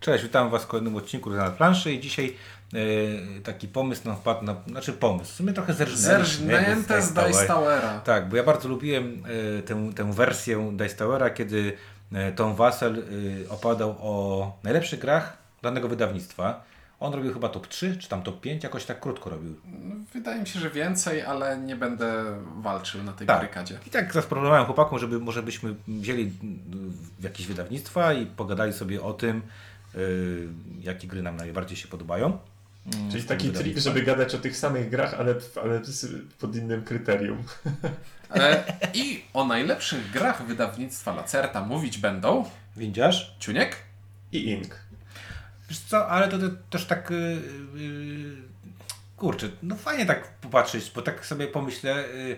Cześć, witam Was w kolejnym odcinku na planszy i dzisiaj e, taki pomysł nam wpadł, na, znaczy pomysł, w sumie trochę. Zerżnięte z Dice Towera. Tak, bo ja bardzo lubiłem e, tę, tę wersję Dice Towera, kiedy e, Tom Wassel e, opowiadał o najlepszych grach danego wydawnictwa. On robił chyba top 3, czy tam top 5, jakoś tak krótko robił. Wydaje mi się, że więcej, ale nie będę walczył na tej Tak. barykadzie. I tak zaproponowałem chłopakom, żeby może byśmy wzięli w jakieś wydawnictwa i pogadali sobie o tym, jakie gry nam najbardziej się podobają. Mm, Czyli taki trik, żeby gadać o tych samych grach, ale, ale pod innym kryterium. E, I o najlepszych grach wydawnictwa Lacerta mówić będą Windziarz? Ciuniek, I Ink. Wiesz co, ale to, to też tak... y, y, kurczę, no fajnie tak popatrzeć, bo tak sobie pomyślę, y,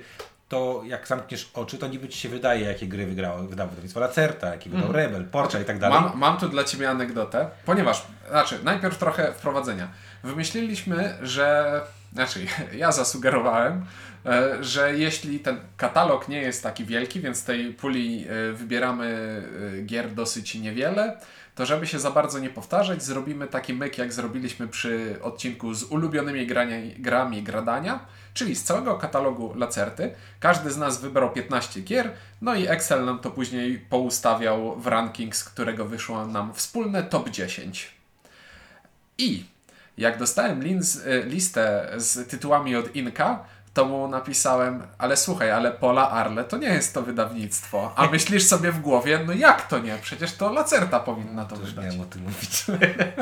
to jak zamkniesz oczy, to niby ci się wydaje, jakie gry wygrało, wydało wydawnictwo Lacerta, jakie wydał Rebel, Porsche i tak dalej. mam, mam tu dla Ciebie anegdotę, ponieważ, znaczy, najpierw trochę wprowadzenia. Wymyśliliśmy, że, znaczy, ja zasugerowałem, e, że jeśli ten katalog nie jest taki wielki, więc tej puli e, wybieramy e, gier dosyć niewiele, to żeby się za bardzo nie powtarzać, zrobimy taki myk, jak zrobiliśmy przy odcinku z ulubionymi grania, grami gradania, czyli z całego katalogu Lacerty. Każdy z nas wybrał 15 gier, no i Excel nam to później poustawiał w ranking, z którego wyszło nam wspólne top 10. I jak dostałem y, listę z tytułami od Inka, to mu napisałem, ale słuchaj, ale Pola Arle to nie jest to wydawnictwo. A myślisz sobie w głowie, no jak to nie? Przecież to Lacerta powinna to To już wydać. miałem o tym mówić.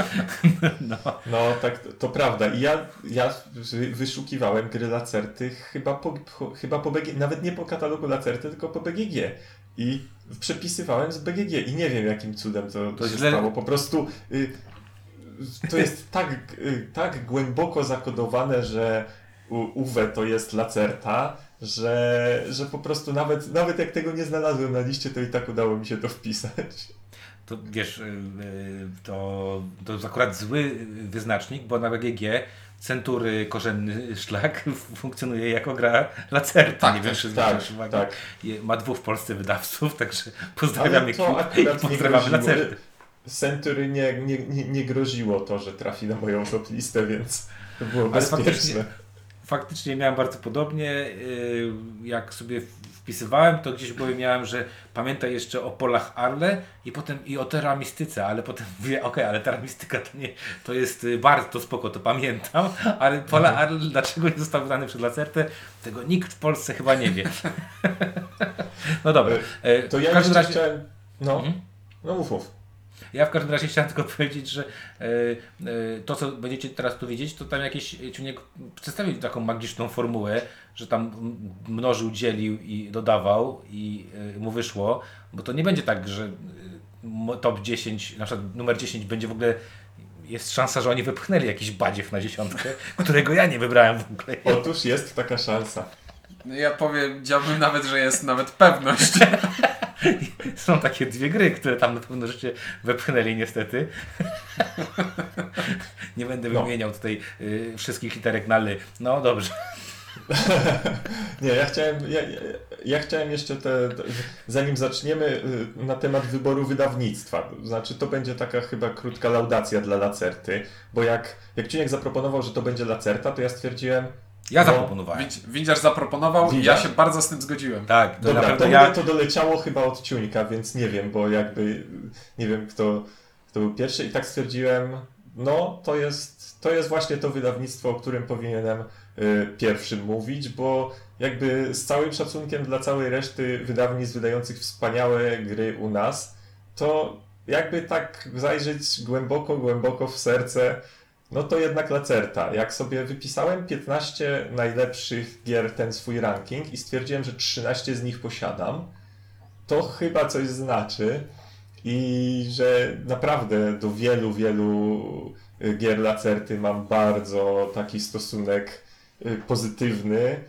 no. No tak, to, to prawda. I ja, ja wy- wyszukiwałem gry Lacerty chyba po, po, chyba po BG, nawet nie po katalogu Lacerty, tylko po BGG. I przepisywałem z BGG i nie wiem jakim cudem to, To się źle- stało. Po prostu y, to jest tak, y, tak głęboko zakodowane, że Uwe to jest Lacerta, że, że po prostu nawet, nawet jak tego nie znalazłem na liście, to i tak udało mi się to wpisać. To wiesz, y, y, to, to jest akurat zły wyznacznik, bo na BGG Century Korzenny Szlak funkcjonuje jako gra Lacerta. Tak, nie wiem, tak, czy tak, tak. Je- Ma dwóch w Polsce wydawców, także pozdrawiamy i nie pozdrawiamy groziło. Lacertę. Century nie, nie, nie, nie groziło to, że trafi na moją top listę, więc to było Ale bezpieczne. faktycznie- Faktycznie miałem bardzo podobnie. y, Jak sobie wpisywałem, to gdzieś było miałem, że pamiętaj jeszcze o polach Arle i potem i o teramistyce, ale potem mówię, okej, ale teramistyka to nie, to jest y, bardzo spoko, to pamiętam, ale pola Mhm. Arle dlaczego nie został wydany przez Lacertę, tego nikt w Polsce chyba nie wie. no dobra. e, To w ja każdym jeszcze razie- chciałem... No, Mhm. no mów, mów. Ja w każdym razie chciałem tylko powiedzieć, że e, e, to, co będziecie teraz tu widzieć, to tam jakiś Ciuniek przedstawił taką magiczną formułę, że tam mnożył, dzielił i dodawał i e, mu wyszło, bo to nie będzie tak, że top 10, na przykład numer 10 będzie w ogóle jest szansa, że oni wypchnęli jakiś badziew na dziesiątkę, którego ja nie wybrałem w ogóle. Otóż jest taka szansa. Ja powiedziałbym nawet, że jest nawet pewność. Są takie dwie gry, które tam na pewno żeście wepchnęli niestety. Nie będę No. wymieniał tutaj y, wszystkich literek na ly. No dobrze. Nie, ja chciałem, ja, ja, ja chciałem jeszcze te, te, zanim zaczniemy y, na temat wyboru wydawnictwa, to znaczy to będzie taka chyba krótka laudacja dla Lacerty, bo jak, jak Ciuniek zaproponował, że to będzie Lacerta, to ja stwierdziłem, Ja No, zaproponowałem. Widz- Windziarz zaproponował i ja się bardzo z tym zgodziłem. Tak, to dobra, naprawdę to ja. mnie to doleciało chyba od Ciuńka, więc nie wiem, bo jakby nie wiem kto, kto był pierwszy i tak stwierdziłem, no to jest, to jest właśnie to wydawnictwo, o którym powinienem y, pierwszym mówić, bo jakby z całym szacunkiem dla całej reszty wydawnictw wydających wspaniałe gry u nas, to jakby tak zajrzeć głęboko, głęboko w serce, no to jednak Lacerta. Jak sobie wypisałem 15 najlepszych gier, ten swój ranking i stwierdziłem, że 13 z nich posiadam, to chyba coś znaczy i że naprawdę do wielu, wielu y, gier Lacerty mam bardzo taki stosunek y, pozytywny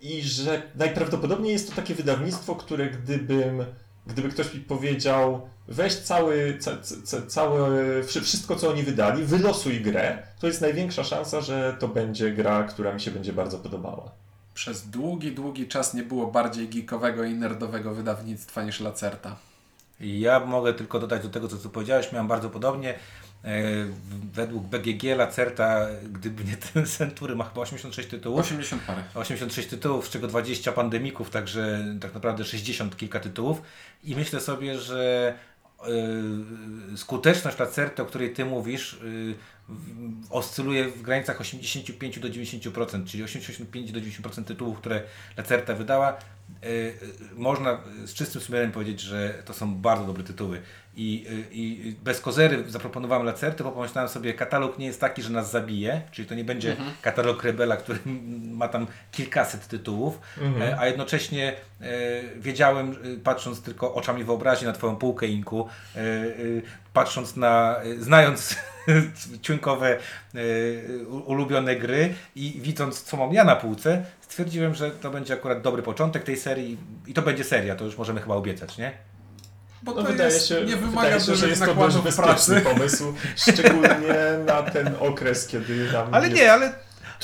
i że najprawdopodobniej jest to takie wydawnictwo, które gdybym, gdyby ktoś mi powiedział weź cały, ca, ca, całe, wszy- wszystko co oni wydali, wylosuj grę, to jest największa szansa, że to będzie gra, która mi się będzie bardzo podobała. Przez długi, długi czas nie było bardziej geekowego i nerdowego wydawnictwa niż Lacerta. Ja mogę tylko dodać do tego, co tu powiedziałeś, miałem bardzo podobnie. E, według BGG Lacerta, gdyby nie ten Century, ma chyba 86 tytułów. 80 parę. 86 tytułów, z czego 20 pandemików, także tak naprawdę 60 kilka tytułów. I myślę sobie, że yy, skuteczność Lacerty, o której Ty mówisz, yy, oscyluje w granicach 85 do 90%, czyli 85 do 90% tytułów, które Lacerta wydała. Można z czystym sumieniem powiedzieć, że to są bardzo dobre tytuły. I, i bez kozery zaproponowałem Lacerty, bo pomyślałem sobie, katalog nie jest taki, że nas zabije, czyli to nie będzie mhm. katalog Rebela, który ma tam kilkaset tytułów, mhm. a jednocześnie e, wiedziałem, e, patrząc tylko oczami wyobraźni na Twoją półkę Inku, e, patrząc na, znając ciunkowe ulubione gry i widząc, co mam ja na półce, stwierdziłem, że to będzie akurat dobry początek tej serii i to będzie seria, to już możemy chyba obiecać, nie? Bo no to wydaje jest, się, nie wymaga wydaje się, że jest to dość bezpieczny pomysł, szczególnie na ten okres, kiedy nam Ale nie, ale,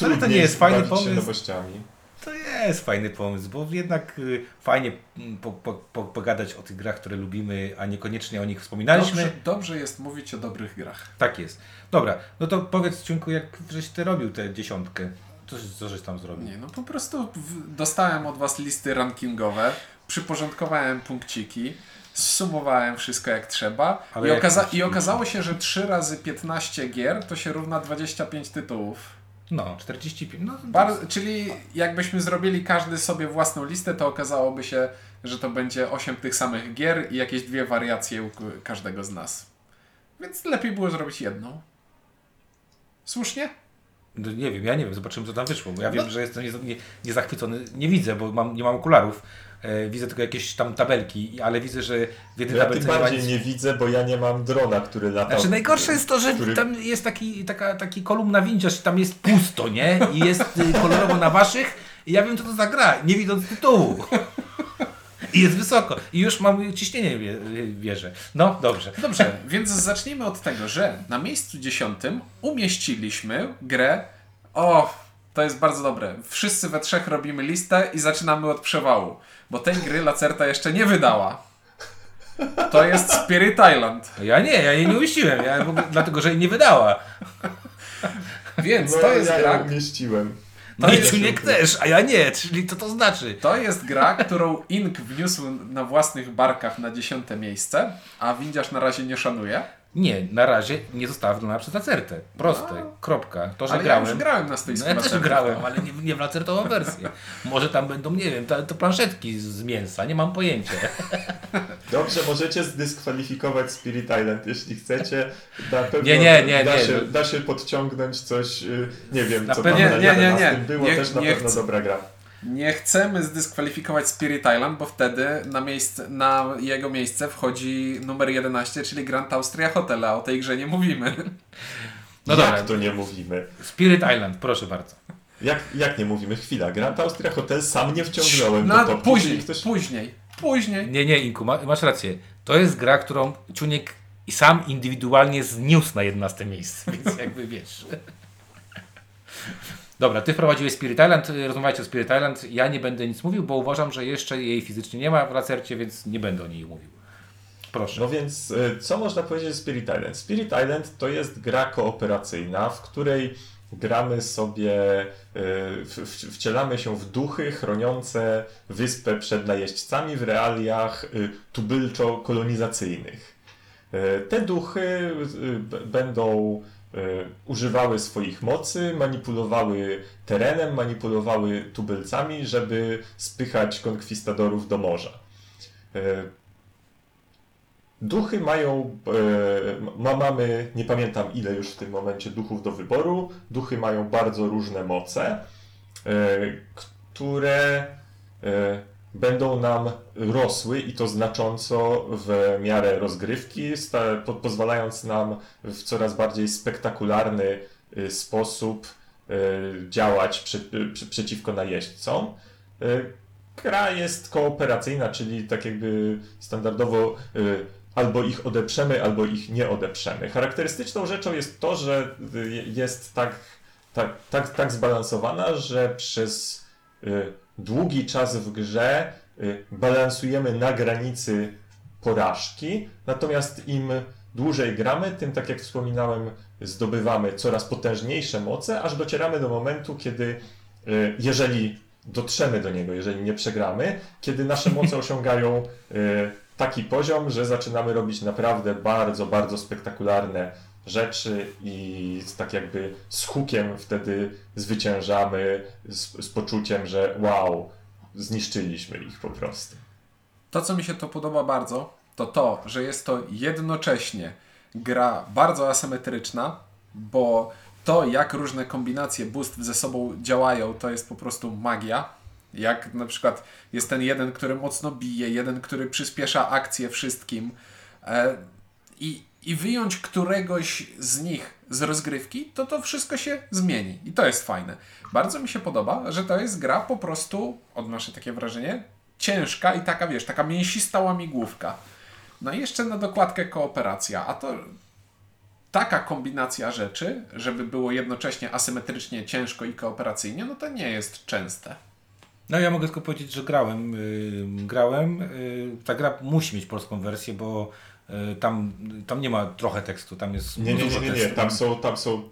ale to nie jest fajny pomysł. nowościami. To jest fajny pomysł, bo jednak y, fajnie mm, po, po, po, pogadać o tych grach, które lubimy, a niekoniecznie o nich wspominaliśmy. Dobrze, dobrze jest mówić o dobrych grach. Tak jest. Dobra, no to powiedz Ciunku, jak żeś ty robił tę dziesiątkę? Co, co żeś tam zrobił? Nie, no po prostu dostałem od was listy rankingowe, przyporządkowałem punkciki zsumowałem wszystko jak trzeba i, okaza i okazało się, że 3 razy 15 gier to się równa 25 tytułów. No, 45. No, Bar czyli jakbyśmy zrobili każdy sobie własną listę, to okazałoby się, że to będzie 8 tych samych gier i jakieś dwie wariacje u każdego z nas. Więc lepiej było zrobić jedną. Słusznie? No, nie wiem, ja nie wiem, zobaczymy co tam wyszło, bo ja no. wiem, że jestem niezachwycony, nie, nie, widzę, bo mam, nie mam okularów, widzę tylko jakieś tam tabelki, ale widzę, że w jednej ja tabelce tym bardziej nie, nie widzę, bo ja nie mam drona, który lata. Znaczy najgorsze jest to, że który... tam jest taki, taka, taki kolumna windziarz, tam jest pusto, nie? I jest y, kolorowo na waszych i ja wiem, co to za gra, nie widząc tytułu. I jest wysoko. I już mam ciśnienie wierzę. No, dobrze. Dobrze, więc zacznijmy od tego, że na miejscu dziesiątym umieściliśmy grę o to jest bardzo dobre. Wszyscy we trzech robimy listę i zaczynamy od przewału. Bo tej gry Lacerta jeszcze nie wydała. To jest Spirit Island. Ja nie, ja jej nie umieściłem. Ja ogóle, dlatego, że jej nie wydała. Więc no, to jest ja gra. Ja umieściłem. No i Czuniek też, a ja nie, czyli co to znaczy? To jest gra, którą Ink wniósł na własnych barkach na dziesiąte miejsce, a Windziarz na razie nie szanuje. Nie, na razie nie została wydana przez Lacertę. Proste, a. kropka. To, że ale grałem. Ja już grałem na stoisku. No ja też grałem, ale nie, nie w Lacertową wersję. Może tam będą, nie wiem, to, to planszetki z mięsa, nie mam pojęcia. Dobrze, możecie zdyskwalifikować Spirit Island, jeśli chcecie. Na pewno nie, nie, nie, da, nie. Się, da się podciągnąć coś, y, nie wiem, na co pewno, tam nie, nie, nie. było, nie, też na pewno chcę. dobra gra. Nie chcemy zdyskwalifikować Spirit Island, bo wtedy na, miejsce, na jego miejsce wchodzi numer 11, czyli Grand Austria Hotel, a o tej grze nie mówimy. No Jak dobra. to nie mówimy? Spirit Island, proszę bardzo. Jak, jak nie mówimy? Chwila. Grand Austria Hotel sam nie wciągnąłem no, do Później, ktoś... później, później. Nie, nie, Inku, masz rację. To jest gra, którą Czuniek sam indywidualnie zniósł na 11 miejsce, więc jakby wiesz. Dobra, ty wprowadziłeś Spirit Island, rozmawiajcie o Spirit Island. Ja nie będę nic mówił, bo uważam, że jeszcze jej fizycznie nie ma w lacercie, więc nie będę o niej mówił. Proszę. No więc, e, co można powiedzieć o Spirit Island? Spirit Island to jest gra kooperacyjna, w której gramy sobie, e, wcielamy się w duchy chroniące wyspę przed najeźdźcami w realiach tubylczo-kolonizacyjnych. Te duchy będą używały swoich mocy, manipulowały terenem, manipulowały tubylcami, żeby spychać konkwistadorów do morza. E, duchy mają, e, ma, mamy, nie pamiętam ile już w tym momencie duchów do wyboru. Duchy mają bardzo różne moce, które będą nam rosły i to znacząco w miarę rozgrywki, pozwalając nam w coraz bardziej spektakularny y, sposób y, działać przy, przeciwko najeźdźcom. Y, gra jest kooperacyjna, czyli tak jakby standardowo albo ich odeprzemy, albo ich nie odeprzemy. Charakterystyczną rzeczą jest to, że jest tak, tak, tak, tak zbalansowana, że przez długi czas w grze y, balansujemy na granicy porażki, natomiast im dłużej gramy, tym tak jak wspominałem, zdobywamy coraz potężniejsze moce, aż docieramy do momentu, kiedy y, jeżeli dotrzemy do niego, jeżeli nie przegramy, kiedy nasze moce osiągają y, taki poziom, że zaczynamy robić naprawdę bardzo, bardzo spektakularne rzeczy i tak jakby z hukiem wtedy zwyciężamy z, z poczuciem, że wow, zniszczyliśmy ich po prostu. To, co mi się to podoba bardzo, to to, że jest to jednocześnie gra bardzo asymetryczna, bo to, jak różne kombinacje boost ze sobą działają, to jest po prostu magia. Jak na przykład jest ten jeden, który mocno bije, jeden, który przyspiesza akcję wszystkim. E, I, I wyjąć któregoś z nich z rozgrywki, to to wszystko się zmieni. I to jest fajne. Bardzo mi się podoba, że to jest gra po prostu, odnoszę takie wrażenie, ciężka i taka, wiesz, taka mięsista łamigłówka. No i jeszcze na dokładkę kooperacja, a to taka kombinacja rzeczy, żeby było jednocześnie asymetrycznie ciężko i kooperacyjnie, no to nie jest częste. No ja mogę tylko powiedzieć, że grałem. Yy, grałem. Yy, ta gra musi mieć polską wersję, bo tam, tam nie ma trochę tekstu, tam jest Nie, nie, dużo nie, nie, nie. tekstu. Tam są, tam są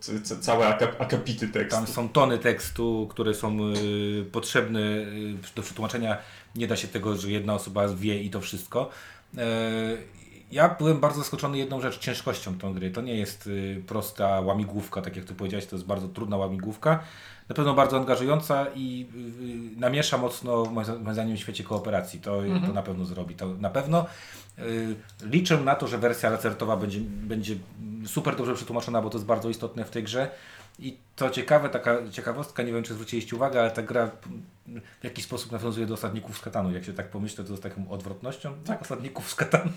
całe akap- akapity tekstu. Tam są tony tekstu, które są y, potrzebne y, do przetłumaczenia. Nie da się tego, że jedna osoba wie i to wszystko. Ja byłem bardzo zaskoczony jedną rzecz, ciężkością tą gry. To nie jest y, prosta łamigłówka, tak jak ty powiedziałeś, to jest bardzo trudna łamigłówka. Na pewno bardzo angażująca i y, y, namiesza mocno, moim za- moim zdaniem, w świecie kooperacji. To, to na pewno zrobi. To na pewno y, liczę na to, że wersja recertowa będzie, będzie super dobrze przetłumaczona, bo to jest bardzo istotne w tej grze. I to ciekawe, taka ciekawostka, nie wiem czy zwróciliście uwagę, ale ta gra w jakiś sposób nawiązuje do osadników z Katanu. Jak się tak pomyślę, to z taką odwrotnością tak. osadników z Katanu.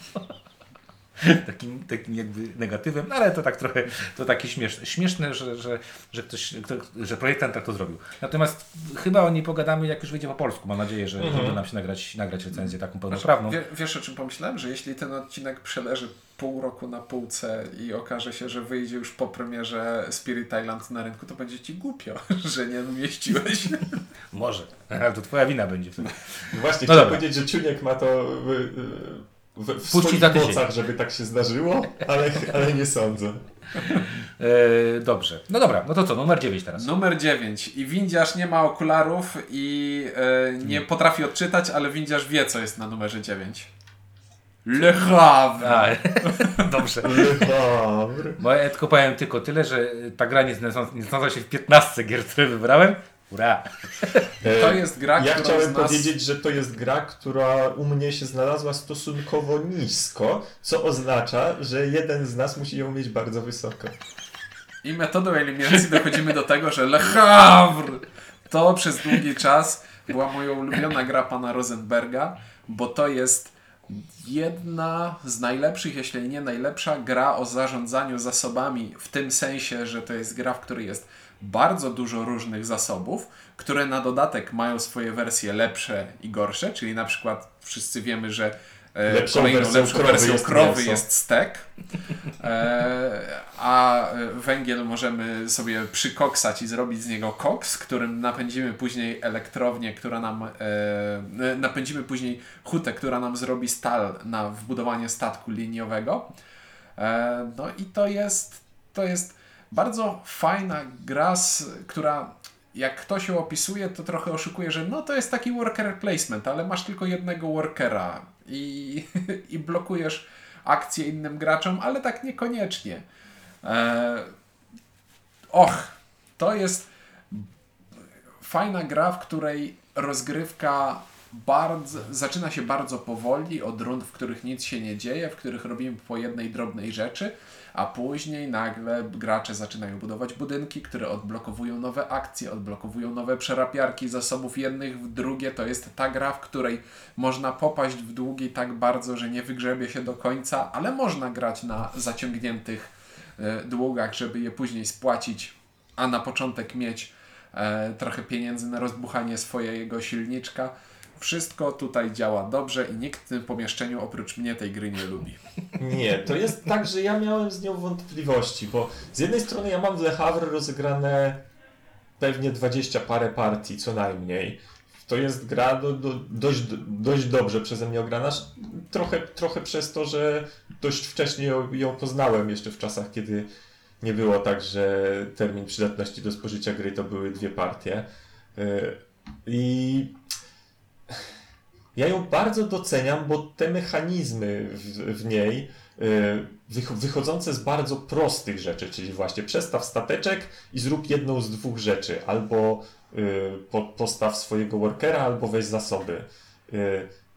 takim, takim jakby negatywem, no ale to tak trochę, to takie śmieszne, śmieszne że, że, że ktoś, kto, że projektant tak to zrobił. Natomiast chyba o niej pogadamy, jak już wyjdzie po polsku. Mam nadzieję, że Mhm. uda nam się nagrać, nagrać recenzję taką pełnoprawną. Wie, wiesz o czym pomyślałem? Że jeśli ten odcinek przeleży pół roku na półce i okaże się, że wyjdzie już po premierze Spirit Island na rynku, to będzie ci głupio, że nie umieściłeś. Może. Ale to twoja wina będzie wtedy. No Właśnie, No chciałem dobra. powiedzieć, że Ciuniek ma to w, w, Puści swoich za tydzień. mocach, żeby tak się zdarzyło, ale, ale nie sądzę. E, dobrze. No dobra, no to co, numer 9 teraz. Numer 9. I windziarz nie ma okularów i e, nie potrafi odczytać, ale windziarz wie, co jest na numerze 9. Le Havre. A, dobrze. Le Havre. Bo ja tylko powiem tylko tyle, że ta gra nie znalazła, nie znalazła się w 15 gier, które wybrałem. Ura! E, To jest gra, Ja która chciałem nas... powiedzieć, że to jest gra, która u mnie się znalazła stosunkowo nisko, co oznacza, że jeden z nas musi ją mieć bardzo wysoko. I metodą eliminacji dochodzimy do tego, że Le Havre to przez długi czas była moja ulubiona gra pana Rosenberga, bo to jest jedna z najlepszych, jeśli nie najlepsza gra o zarządzaniu zasobami, w tym sensie, że to jest gra, w której jest bardzo dużo różnych zasobów, które na dodatek mają swoje wersje lepsze i gorsze, czyli na przykład wszyscy wiemy, że e, Lepszą kolejną wersją lepszą krowy wersją jest krowy mięso. jest stek, e, a e, węgiel możemy sobie przykoksać i zrobić z niego koks, którym napędzimy później elektrownię, która nam napędzimy później hutę, która nam zrobi stal na wbudowanie statku liniowego. No i to jest, to jest bardzo fajna gra, która jak ktoś ją opisuje, to trochę oszukuje, że no to jest taki worker placement, ale masz tylko jednego workera i, i blokujesz akcje innym graczom, ale tak niekoniecznie. E, och, to jest fajna gra, w której rozgrywka bardzo, zaczyna się bardzo powoli, od rund, w których nic się nie dzieje, w których robimy po jednej drobnej rzeczy, a później nagle gracze zaczynają budować budynki, które odblokowują nowe akcje, odblokowują nowe przerapiarki zasobów jednych w drugie. To jest ta gra, w której można popaść w długi tak bardzo, że nie wygrzebie się do końca, ale można grać na zaciągniętych e, długach, żeby je później spłacić, a na początek mieć e, trochę pieniędzy na rozbuchanie swojego silniczka. Wszystko tutaj działa dobrze i nikt w tym pomieszczeniu oprócz mnie tej gry nie lubi. Nie, to jest tak, że ja miałem z nią wątpliwości, bo z jednej strony ja mam w Le Havre rozegrane pewnie 20 parę partii co najmniej. to jest gra do, do, dość, dość dobrze przeze mnie ograna. Trochę, trochę przez to, że dość wcześnie ją, ją poznałem, jeszcze w czasach, kiedy nie było tak, że termin przydatności do spożycia gry to były dwie partie. Y, I ja ją bardzo doceniam, bo te mechanizmy w, w niej y, wychodzące z bardzo prostych rzeczy, czyli właśnie przestaw stateczek i zrób jedną z dwóch rzeczy, albo y, postaw swojego workera, albo weź zasoby.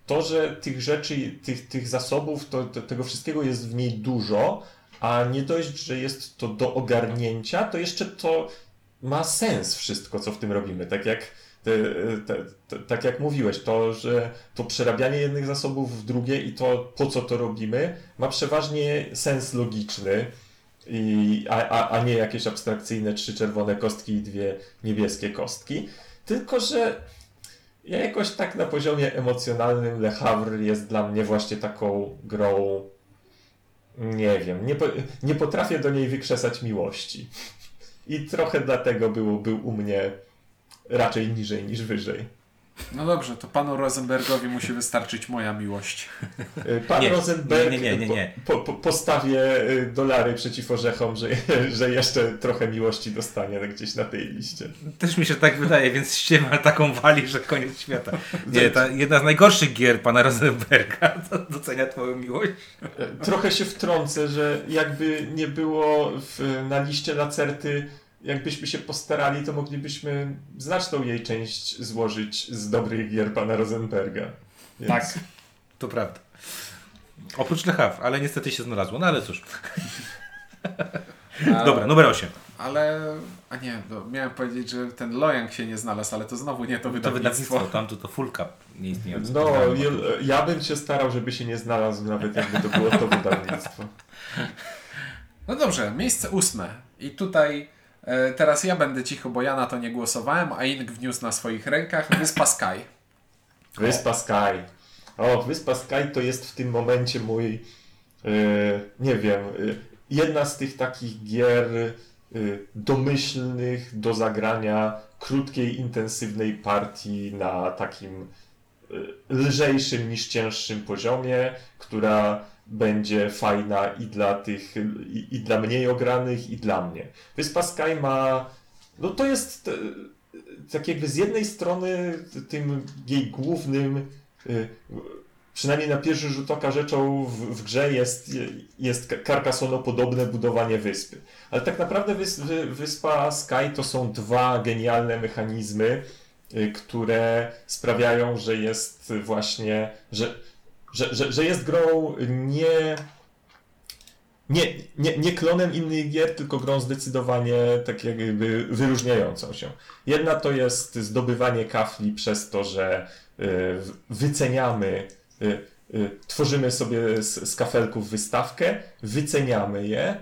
To, że tych rzeczy, tych, tych zasobów, to, to, tego wszystkiego jest w niej dużo, a nie dość, że jest to do ogarnięcia, to jeszcze to ma sens wszystko, co w tym robimy. Tak jak, te, te, tak jak mówiłeś, to, że to przerabianie jednych zasobów w drugie i to, po co to robimy, ma przeważnie sens logiczny. I, a, a, a nie jakieś abstrakcyjne trzy czerwone kostki i dwie niebieskie kostki. Tylko, że ja jakoś tak na poziomie emocjonalnym Le Havre jest dla mnie właśnie taką grą nie wiem, nie, po, nie potrafię do niej wykrzesać miłości. I trochę dlatego był, był u mnie raczej niżej niż wyżej. No dobrze, to panu Rosenbergowi musi wystarczyć moja miłość. Y, pan nie, Rosenberg nie, nie, nie, nie. Po, po, postawię y, dolary przeciw orzechom, że, że jeszcze trochę miłości dostanie gdzieś na tej liście. Też mi się tak wydaje, więc ściemal taką wali, że koniec świata. Nie, ta jedna z najgorszych gier pana Rosenberga docenia twoją miłość. Y, trochę się wtrącę, że jakby nie było w, na liście Lacerty jakbyśmy się postarali, to moglibyśmy znaczną jej część złożyć z dobrych gier pana Rosenberga. Więc... Tak, to prawda. Oprócz Le Havre, ale niestety się znalazło, no ale cóż. A, Dobra, numer 8. Ale, a nie, miałem powiedzieć, że ten Lojang się nie znalazł, ale to znowu nie to wydawnictwo. To wydawnictwo, tam to, to full cup nie istniejące. No, ja bym się starał, żeby się nie znalazł, nawet jakby to było to wydawnictwo. No dobrze, miejsce ósme. I tutaj teraz ja będę cicho, bo ja na to nie głosowałem, a Ink wniósł na swoich rękach Wyspa Sky. Wyspa Sky. O, Wyspa Sky to jest w tym momencie mój, yy, nie wiem, yy, jedna z tych takich gier domyślnych do zagrania krótkiej, intensywnej partii na takim lżejszym niż cięższym poziomie, która będzie fajna i dla tych, i, i, dla mniej ogranych, i dla mnie. Wyspa Sky ma, no to jest tak jakby z jednej strony tym jej głównym, y, przynajmniej na pierwszy rzut oka rzeczą w, w grze jest, jest Carcassonne-podobne budowanie wyspy. Ale tak naprawdę wyspa Sky to są dwa genialne mechanizmy, y, które sprawiają, że jest właśnie, że że, że, że jest grą nie, nie, nie, nie klonem innych gier, tylko grą zdecydowanie tak jakby wyróżniającą się. Jedna to jest zdobywanie kafli przez to, że y, wyceniamy, y, y, tworzymy sobie z, z kafelków wystawkę, wyceniamy je,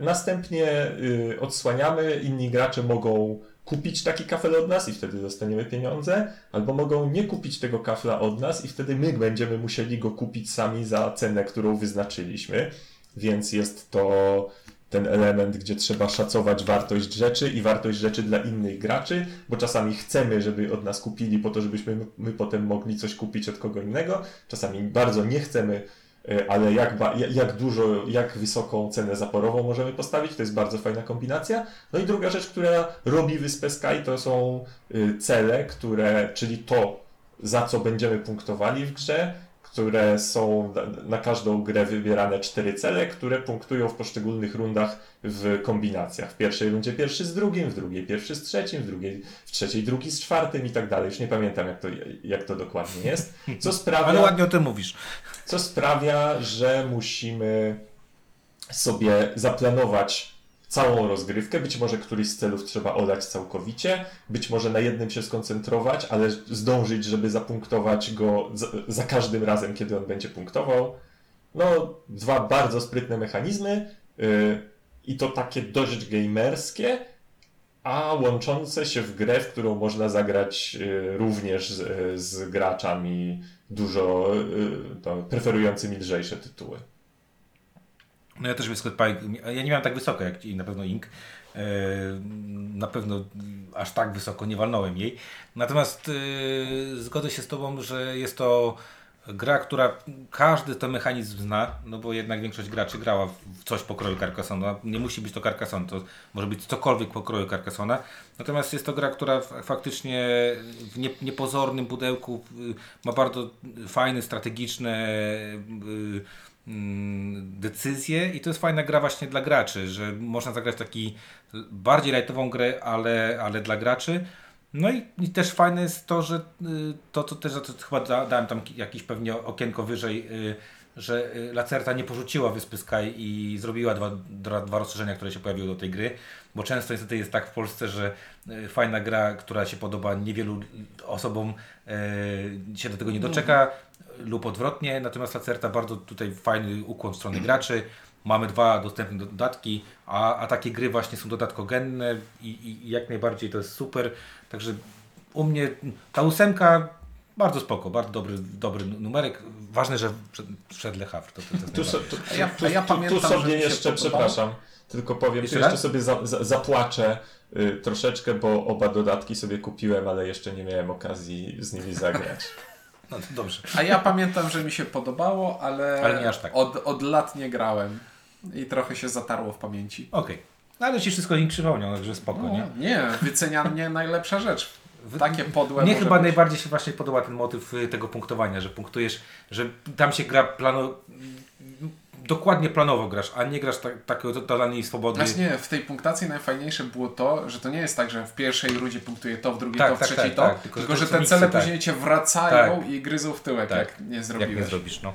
następnie odsłaniamy, inni gracze mogą kupić taki kafel od nas i wtedy dostaniemy pieniądze, albo mogą nie kupić tego kafla od nas i wtedy my będziemy musieli go kupić sami za cenę, którą wyznaczyliśmy. Więc jest to ten element, gdzie trzeba szacować wartość rzeczy i wartość rzeczy dla innych graczy, bo czasami chcemy, żeby od nas kupili po to, żebyśmy my potem mogli coś kupić od kogo innego. Czasami bardzo nie chcemy ale jak, jak dużo, jak wysoką cenę zaporową możemy postawić, to jest bardzo fajna kombinacja. No i druga rzecz, która robi Wyspę Sky, to są y, cele, które, czyli to, za co będziemy punktowali w grze, które są na każdą grę wybierane cztery cele, które punktują w poszczególnych rundach w kombinacjach. W pierwszej rundzie pierwszy z drugim, w drugiej pierwszy z trzecim, w, drugiej, w trzeciej drugi z czwartym i tak dalej. Już nie pamiętam, jak to, jak to dokładnie jest. Co sprawia, Ale ładnie o tym mówisz. Co sprawia, że musimy sobie zaplanować całą rozgrywkę. Być może któryś z celów trzeba oddać całkowicie, być może na jednym się skoncentrować, ale zdążyć, żeby zapunktować go za, za każdym razem, kiedy on będzie punktował. No, dwa bardzo sprytne mechanizmy yy, i to takie dość gamerskie, a łączące się w grę, w którą można zagrać yy, również z, z, graczami dużo yy, preferującymi lżejsze tytuły. No ja też wiem Scott Pike, ja nie miałem tak wysoko jak na pewno Ink. E, Na pewno aż tak wysoko nie walnąłem jej. Natomiast e, zgodzę się z Tobą, że jest to gra, która każdy ten mechanizm zna, no bo jednak większość graczy grała w coś pokroju Carcassonne. Nie musi być to Carcassonne, to może być cokolwiek pokroju Carcassonne. Natomiast jest to gra, która faktycznie w nie, niepozornym pudełku y, ma bardzo fajne, strategiczne y, decyzje i to jest fajna gra właśnie dla graczy, że można zagrać taki bardziej lightową grę, ale, ale dla graczy. No i, i też fajne jest to, że y, to, to też to chyba da, dałem tam jakieś pewnie okienko wyżej, y, że y, Lacerta nie porzuciła Wyspy Sky i zrobiła dwa, dwa, dwa rozszerzenia, które się pojawiły do tej gry, bo często niestety jest tak w Polsce, że y, fajna gra, która się podoba niewielu osobom y, się do tego nie doczeka lub odwrotnie, natomiast Lacerta bardzo tutaj fajny ukłon w stronę graczy, Mamy dwa dostępne dodatki, a, a takie gry właśnie są dodatkogenne i, i jak najbardziej to jest super. Także u mnie ta ósemka bardzo spoko, bardzo dobry, dobry numerek. Ważne, że przed, przed Le Havre. To, to, to Tu, so, tu, A ja- tu, a ja pamiętam, tu sobie jeszcze, przepraszam, tylko powiem, Jeszcze tu jeszcze sobie za, za, zapłaczę y, troszeczkę, bo oba dodatki sobie kupiłem, ale jeszcze nie miałem okazji z nimi zagrać. No to dobrze. A ja pamiętam, że mi się podobało, ale, Ale nie aż tak. od, od lat nie grałem i trochę się zatarło w pamięci. Okej. No ale ci wszystko link przypomniał, także spoko, nie? No, nie, wycenianie najlepsza rzecz. Takie podłe Mnie chyba być. najbardziej się właśnie podoba ten motyw y, tego punktowania, że punktujesz, że tam się gra plano... Dokładnie planowo grasz, a nie grasz tak, takiego totalnej swobody. Znaczy nie, w tej punktacji najfajniejsze było to, że to nie jest tak, że w pierwszej rundzie punktuje to, w drugiej Tak, to, w tak, trzeciej tak, to, tak, tylko, tylko, że te cele miksy, później cię wracają Tak. i gryzą w tyłek, Tak. jak nie jak zrobiłeś. nie zrobisz, no.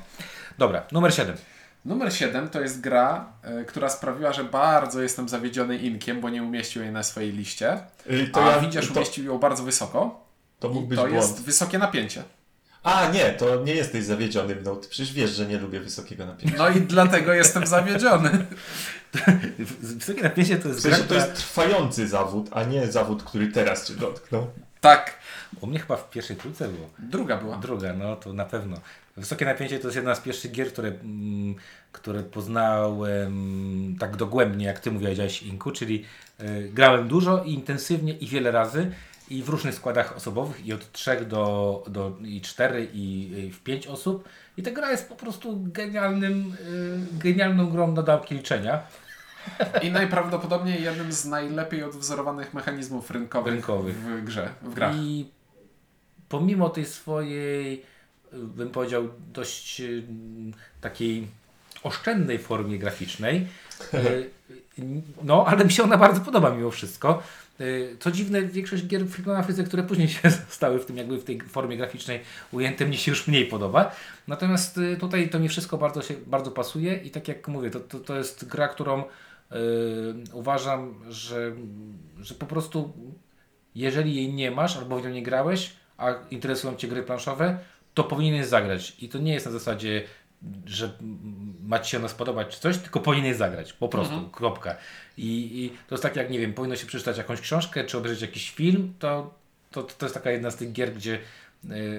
Dobra, numer 7. Numer 7 to jest gra, y, która sprawiła, że bardzo jestem zawiedziony Inkiem, bo nie umieścił jej na swojej liście. Y, To A ja, widzisz, to, umieścił ją bardzo wysoko. to mógł być to błąd. jest wysokie napięcie. A nie, to nie jesteś zawiedziony mną. Ty przecież wiesz, że nie lubię wysokiego napięcia. No i dlatego jestem zawiedziony. Wysokie napięcie to jest W sensie gra, to jest trwający zawód, a nie zawód, który teraz cię dotknął. Tak, U mnie chyba w pierwszej trójce było. druga była. Druga, no to na pewno. Wysokie napięcie to jest jedna z pierwszych gier, które, mm, które poznałem tak dogłębnie, jak ty mówiłeś, Inku, czyli y, grałem dużo i intensywnie i wiele razy i w różnych składach osobowych i od 3 do, do i 4 i, i w 5 osób i ta gra jest po prostu genialnym, y, genialną grą na dałki liczenia. I najprawdopodobniej jednym z najlepiej odwzorowanych mechanizmów rynkowych, Rynkowych. w grze, w grach. I pomimo tej swojej, bym powiedział, dość y, takiej oszczędnej formie graficznej, y, no ale mi się ona bardzo podoba mimo wszystko. Y, Co dziwne, większość gier Freakmana które później się stały w tym jakby w tej formie graficznej ujęte, mnie się już mniej podoba. Natomiast tutaj to mi wszystko bardzo się bardzo pasuje i tak jak mówię, to, to, to jest gra, którą y, uważam, że, że po prostu jeżeli jej nie masz albo w nią nie grałeś, a interesują Cię gry planszowe, to powinieneś zagrać. I to nie jest na zasadzie, że ma Ci się ona spodobać czy coś, tylko powinieneś zagrać. Po prostu, kropka. I, I to jest tak jak, nie wiem, powinno się przeczytać jakąś książkę, czy obejrzeć jakiś film, to, to, to jest taka jedna z tych gier, gdzie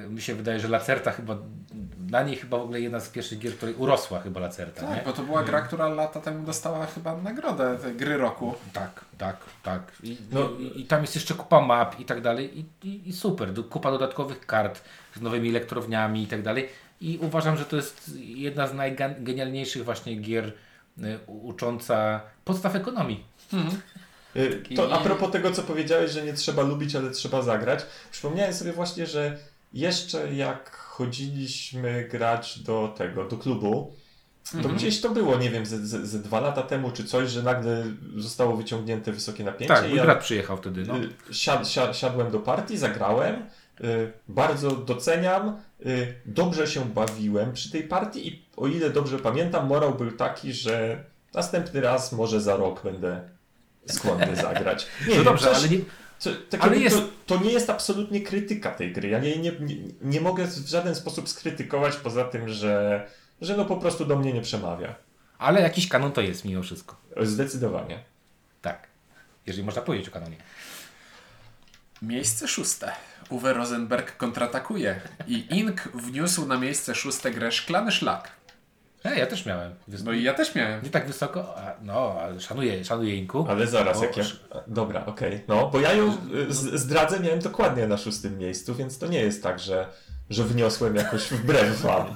mi się wydaje, że Lacerta chyba, na niej chyba w ogóle jedna z pierwszych gier, której urosła chyba Lacerta, nie? Tak, bo to była gra, która lata temu dostała chyba nagrodę gry roku. Tak, tak, tak. I, No. i, I tam jest jeszcze kupa map i tak dalej. I, i, i super. Kupa dodatkowych kart z nowymi elektrowniami i tak dalej. I uważam, że to jest jedna z najgenialniejszych właśnie gier y, ucząca podstaw ekonomii. Y, I- To a propos tego, co powiedziałeś, że nie trzeba lubić, ale trzeba zagrać. Przypomniałem sobie właśnie, że jeszcze jak chodziliśmy grać do tego, do klubu, to Mhm. gdzieś to było, nie wiem, ze, ze, ze dwa lata temu czy coś, że nagle zostało wyciągnięte wysokie napięcie. Tak, i mój ja- brat przyjechał wtedy. No. Y, Siad, siad, siadłem do partii, zagrałem. y, Bardzo doceniam. y, Dobrze się bawiłem przy tej partii i o ile dobrze pamiętam, morał był taki, że następny raz, może za rok będę skłonny zagrać. Nie No wiem, dobrze, coś- ale nie, co, tak ale jest- to, to nie jest absolutnie krytyka tej gry. Ja nie, nie, nie, nie mogę w żaden sposób skrytykować poza tym, że, że no po prostu do mnie nie przemawia. ale jakiś kanon to jest mimo wszystko. Zdecydowanie. Tak. Jeżeli można powiedzieć o kanonie. Miejsce szóste. Uwe Rosenberg kontratakuje i Ink wniósł na miejsce szóste grę Szklany Szlak. E, ja też miałem. Wys- No i ja też miałem. Nie tak wysoko, a, no, ale szanuję, szanuję Inku. Ale zaraz, Bo- jak ja... Dobra, okej. No, bo ja ją z- zdradzę, miałem dokładnie na szóstym miejscu, więc to nie jest tak, że, że wniosłem jakoś wbrew wam.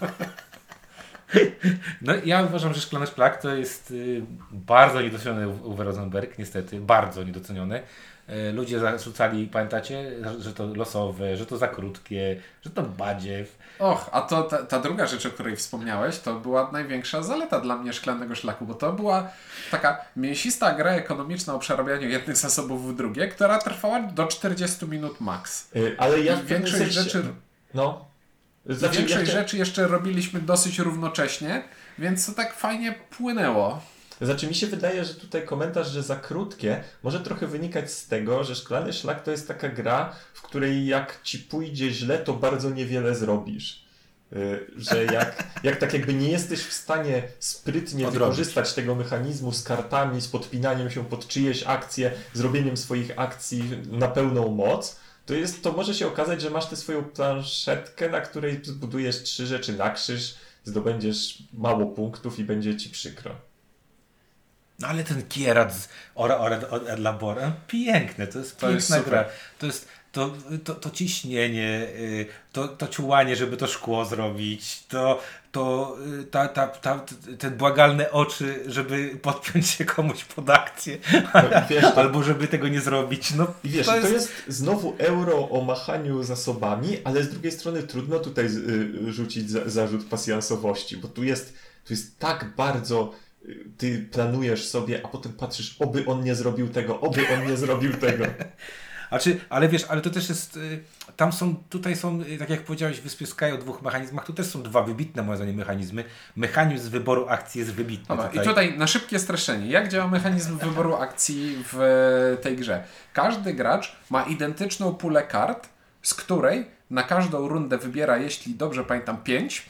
No ja uważam, że Szklany Szplak to jest y, bardzo niedoceniony U- Uwe Rosenberg, niestety, bardzo niedoceniony. Y, ludzie zarzucali, pamiętacie, że- to losowe, że to za krótkie, że to badziew. Och, a to ta, ta druga rzecz, o której wspomniałeś, to była największa zaleta dla mnie szklanego szlaku, bo to była taka mięsista gra ekonomiczna o przerabianiu jednych zasobów w drugie, która trwała do 40 minut max. Y, Ale ja I w większość sensie... rzeczy, No. Znaczy, większość ja rzeczy jeszcze robiliśmy dosyć równocześnie, więc to tak fajnie płynęło. Znaczy mi się wydaje, że tutaj komentarz, że za krótkie, może trochę wynikać z tego, że Szklany Szlak to jest taka gra, w której jak ci pójdzie źle, to bardzo niewiele zrobisz. Y, Że jak, jak tak jakby nie jesteś w stanie sprytnie Odrobić. wykorzystać tego mechanizmu z kartami, z podpinaniem się pod czyjeś akcje, zrobieniem swoich akcji na pełną moc, to, jest, to może się okazać, że masz tę swoją planszetkę, na której zbudujesz trzy rzeczy na krzyż, zdobędziesz mało punktów i będzie ci przykro. No ale ten Kierat z Ora Ora od Labora, piękne, to jest To jest piękna gra. To jest to, to, to ciśnienie, y, to, to ciułanie, żeby to szkło zrobić, to, to y, ta, ta, ta, ten błagalne oczy, żeby podpiąć się komuś pod akcję, wiesz, to- albo żeby tego nie zrobić. No, I wiesz, to jest... znowu euro o machaniu zasobami, ale z drugiej strony trudno tutaj y, rzucić za, zarzut pasjansowości, bo tu jest, tu jest tak bardzo ty planujesz sobie, a potem patrzysz, oby on nie zrobił tego, oby on nie zrobił tego. A czy, ale wiesz, ale to też jest. y, Tam są, tutaj są, y, tak jak powiedziałeś, w Wyspie Sky o dwóch mechanizmach, tu też są dwa wybitne moim zdaniem mechanizmy. Mechanizm wyboru akcji jest wybitny. Dobra, i tutaj na szybkie streszczenie. Jak działa mechanizm wyboru akcji w tej grze? Każdy gracz ma identyczną pulę kart, z której na każdą rundę wybiera, jeśli dobrze pamiętam, 5.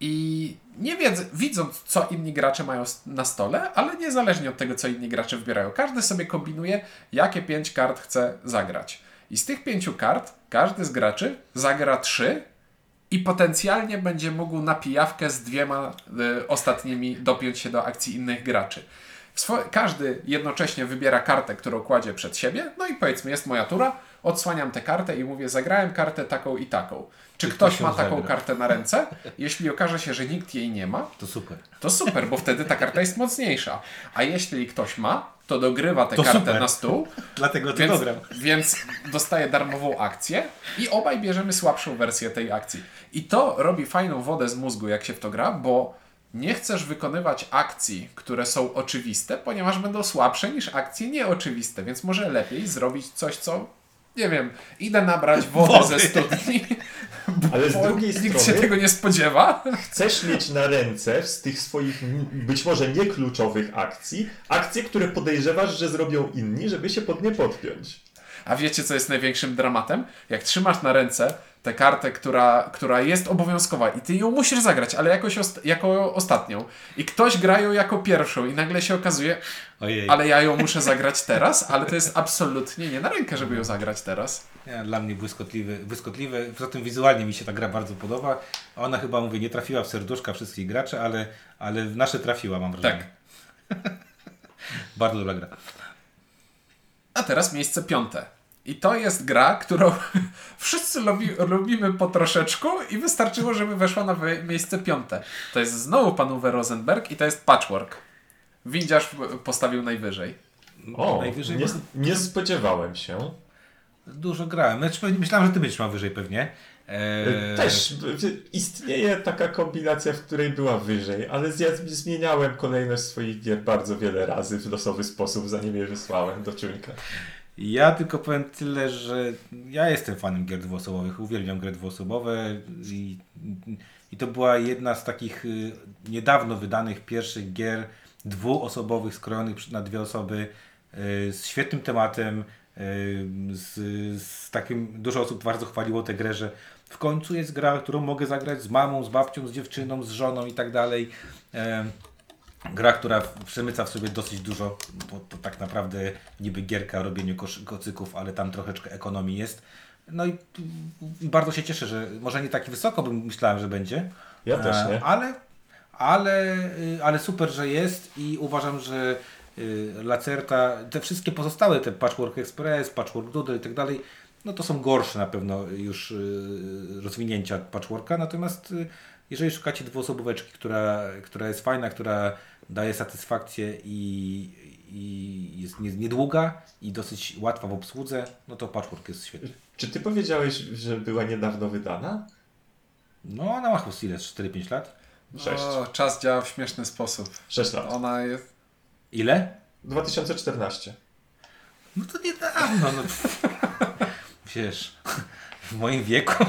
I nie wiedz, widząc, co inni gracze mają na stole, ale niezależnie od tego, co inni gracze wybierają, każdy sobie kombinuje, jakie 5 kart chce zagrać. I z tych pięciu kart każdy z graczy zagra 3 i potencjalnie będzie mógł na pijawkę z dwiema y, ostatnimi dopiąć się do akcji innych graczy. Każdy jednocześnie wybiera kartę, którą kładzie przed siebie, no i powiedzmy, jest moja tura, odsłaniam tę kartę i mówię, zagrałem kartę taką i taką. Czy Czy ktoś ma taką zagra? kartę na ręce? Jeśli okaże się, że nikt jej nie ma, To super. to super, bo wtedy ta karta jest mocniejsza. A jeśli ktoś ma, to dogrywa tę To kartę super. na stół, Dlatego to więc, dogram. więc dostaje darmową akcję i obaj bierzemy słabszą wersję tej akcji. I to robi fajną wodę z mózgu, jak się w to gra, bo nie chcesz wykonywać akcji, które są oczywiste, ponieważ będą słabsze niż akcje nieoczywiste, więc może lepiej zrobić coś, co nie wiem, idę nabrać wody, Wody. ze studni, Ale z bo drugiej nikt się strony tego nie spodziewa. chcesz mieć na ręce z tych swoich być może niekluczowych akcji, akcje, które podejrzewasz, że zrobią inni, żeby się pod nie podpiąć. A wiecie, co jest największym dramatem? Jak trzymasz na ręce tę kartę, która, która jest obowiązkowa i ty ją musisz zagrać, ale jakoś ost- jako ostatnią. I ktoś gra ją jako pierwszą i nagle się okazuje, Ojej. ale ja ją muszę zagrać teraz, ale to jest absolutnie nie na rękę, żeby ją zagrać teraz. Ja, dla mnie błyskotliwy, błyskotliwy. Poza tym wizualnie mi się ta gra bardzo podoba. Ona chyba, mówię, nie trafiła w serduszka wszystkich graczy, ale, ale w nasze trafiła, mam wrażenie. bardzo dobra gra. Teraz miejsce piąte. I to jest gra, którą wszyscy lubi, lubimy po troszeczku i wystarczyło, żeby weszła na miejsce piąte. To jest znowu pan Uwe Rosenberg i to jest Patchwork. Windziarz postawił najwyżej. O, Najwyżej nie, nie spodziewałem się. Dużo grałem. Znaczy, myślałem, że ty będziesz miał wyżej pewnie. Eee, Też istnieje taka kombinacja, w której była wyżej, ale ja zmieniałem kolejność swoich gier bardzo wiele razy w losowy sposób, zanim je wysłałem do ciuńka. Ja tylko powiem tyle, że ja jestem fanem gier dwuosobowych, uwielbiam gry dwuosobowe i, i to była jedna z takich y, niedawno wydanych pierwszych gier dwuosobowych, skrojonych na dwie osoby, y, z świetnym tematem, y, z, z takim, dużo osób bardzo chwaliło tę grę, że w końcu jest gra, którą mogę zagrać z mamą, z babcią, z dziewczyną, z żoną i tak dalej. Gra, która przemyca w sobie dosyć dużo, bo to tak naprawdę niby gierka o robieniu kocyków, ale tam troszeczkę ekonomii jest. No i i bardzo się cieszę, że może nie tak wysoko bym myślałem, że będzie. Ja też E, nie. Ale, ale, y, ale super, że jest i uważam, że y, Lacerta, te wszystkie pozostałe, te Patchwork Express, Patchwork Doodle i tak dalej, no to są gorsze na pewno już y, rozwinięcia Patchworka, natomiast y, jeżeli szukacie dwuosobóweczki, która, która jest fajna, która daje satysfakcję i, i jest nie- niedługa i dosyć łatwa w obsłudze, no to Patchwork jest świetny. Czy ty powiedziałeś, że była niedawno wydana? No, ona ma chyba ile? 4-5 lat? Sześć. O, czas działa w śmieszny sposób. 6 lat. Ona jest... Ile? 2014. No to niedawno. No. Wiesz, w moim wieku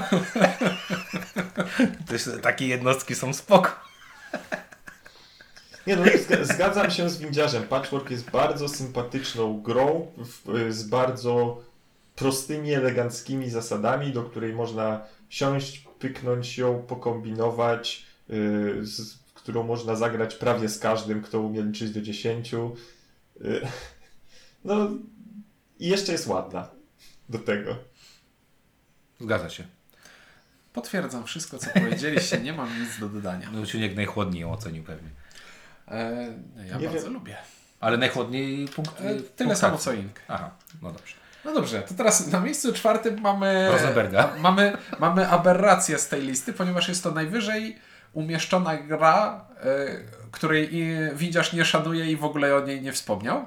też takie jednostki są spoko. Nie no, zga- zgadzam się z windziarzem. Patchwork jest bardzo sympatyczną grą z bardzo prostymi, eleganckimi zasadami, do której można siąść, pyknąć ją, pokombinować, yy, z, którą można zagrać prawie z każdym, kto umie liczyć do 10. Yy, no i jeszcze jest ładna do tego. Zgadza się. Potwierdzam wszystko, co powiedzieliście, nie mam nic do dodania. No Ciuniek najchłodniej ją ocenił pewnie. E, ja Nie bardzo wiem. lubię. Ale najchłodniej punkt. E, tyle samo co Ink. Aha, no dobrze. No dobrze, to teraz na miejscu czwartym mamy, Rosenberga. mamy, mamy aberrację z tej listy, ponieważ jest to najwyżej umieszczona gra, e, której i- widziarz nie szanuje i w ogóle o niej nie wspomniał.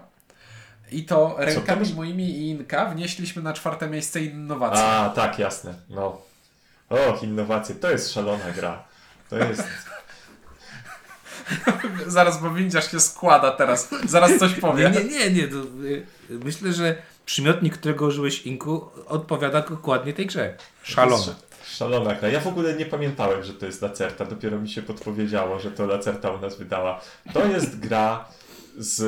I to rękami masz? moimi i Inka wnieśliśmy na czwarte miejsce innowacje. A, tak, jasne. No. Och, innowacje. To jest szalona gra. To jest... Zaraz, bo windziarz się składa teraz. Zaraz coś powie. Nie, nie, nie. nie to, y, myślę, że przymiotnik, którego użyłeś Inku, odpowiada dokładnie tej grze. Szalona. Szalona gra. Ja w ogóle nie pamiętałem, że to jest Lacerta. Dopiero mi się podpowiedziało, że to Lacerta u nas wydała. To jest gra z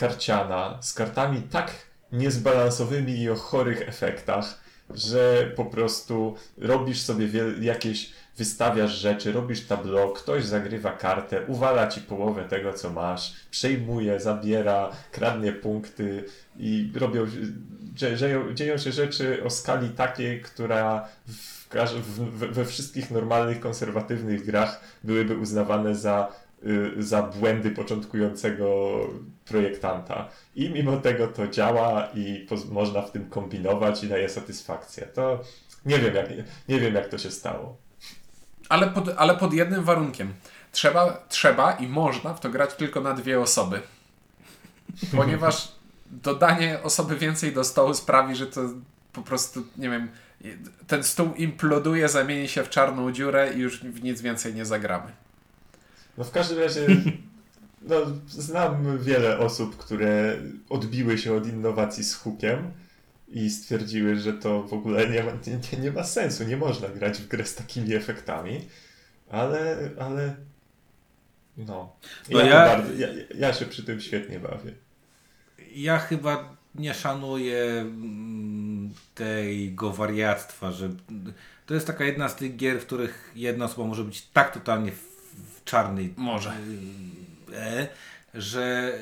karciana, z kartami tak niezbalansowymi i o chorych efektach, że po prostu robisz sobie jakieś, wystawiasz rzeczy, robisz tableau, ktoś zagrywa kartę, uwala ci połowę tego, co masz, przejmuje, zabiera, kradnie punkty i robią, dzie- dzieją, dzieją się rzeczy o skali takiej, która w, we wszystkich normalnych, konserwatywnych grach byłyby uznawane za, y, za błędy początkującego projektanta. I mimo tego to działa i można w tym kombinować i daje satysfakcję. To nie wiem, jak, nie wiem, jak to się stało. Ale pod, ale pod jednym warunkiem. Trzeba, trzeba i można w to grać tylko na dwie osoby. Ponieważ dodanie osoby więcej do stołu sprawi, że to po prostu, nie wiem, ten stół imploduje, zamieni się w czarną dziurę i już w nic więcej nie zagramy. No w każdym razie no, znam wiele osób, które odbiły się od innowacji z hukiem i stwierdziły, że to w ogóle nie ma, nie, nie ma sensu, nie można grać w grę z takimi efektami, ale, ale no. No Ja, ja- bardzo, ja, ja się przy tym świetnie bawię. Ja chyba nie szanuję mm, tego wariactwa, że to jest taka jedna z tych gier, w których jedna osoba może być tak totalnie w, w czarnej Może. E, że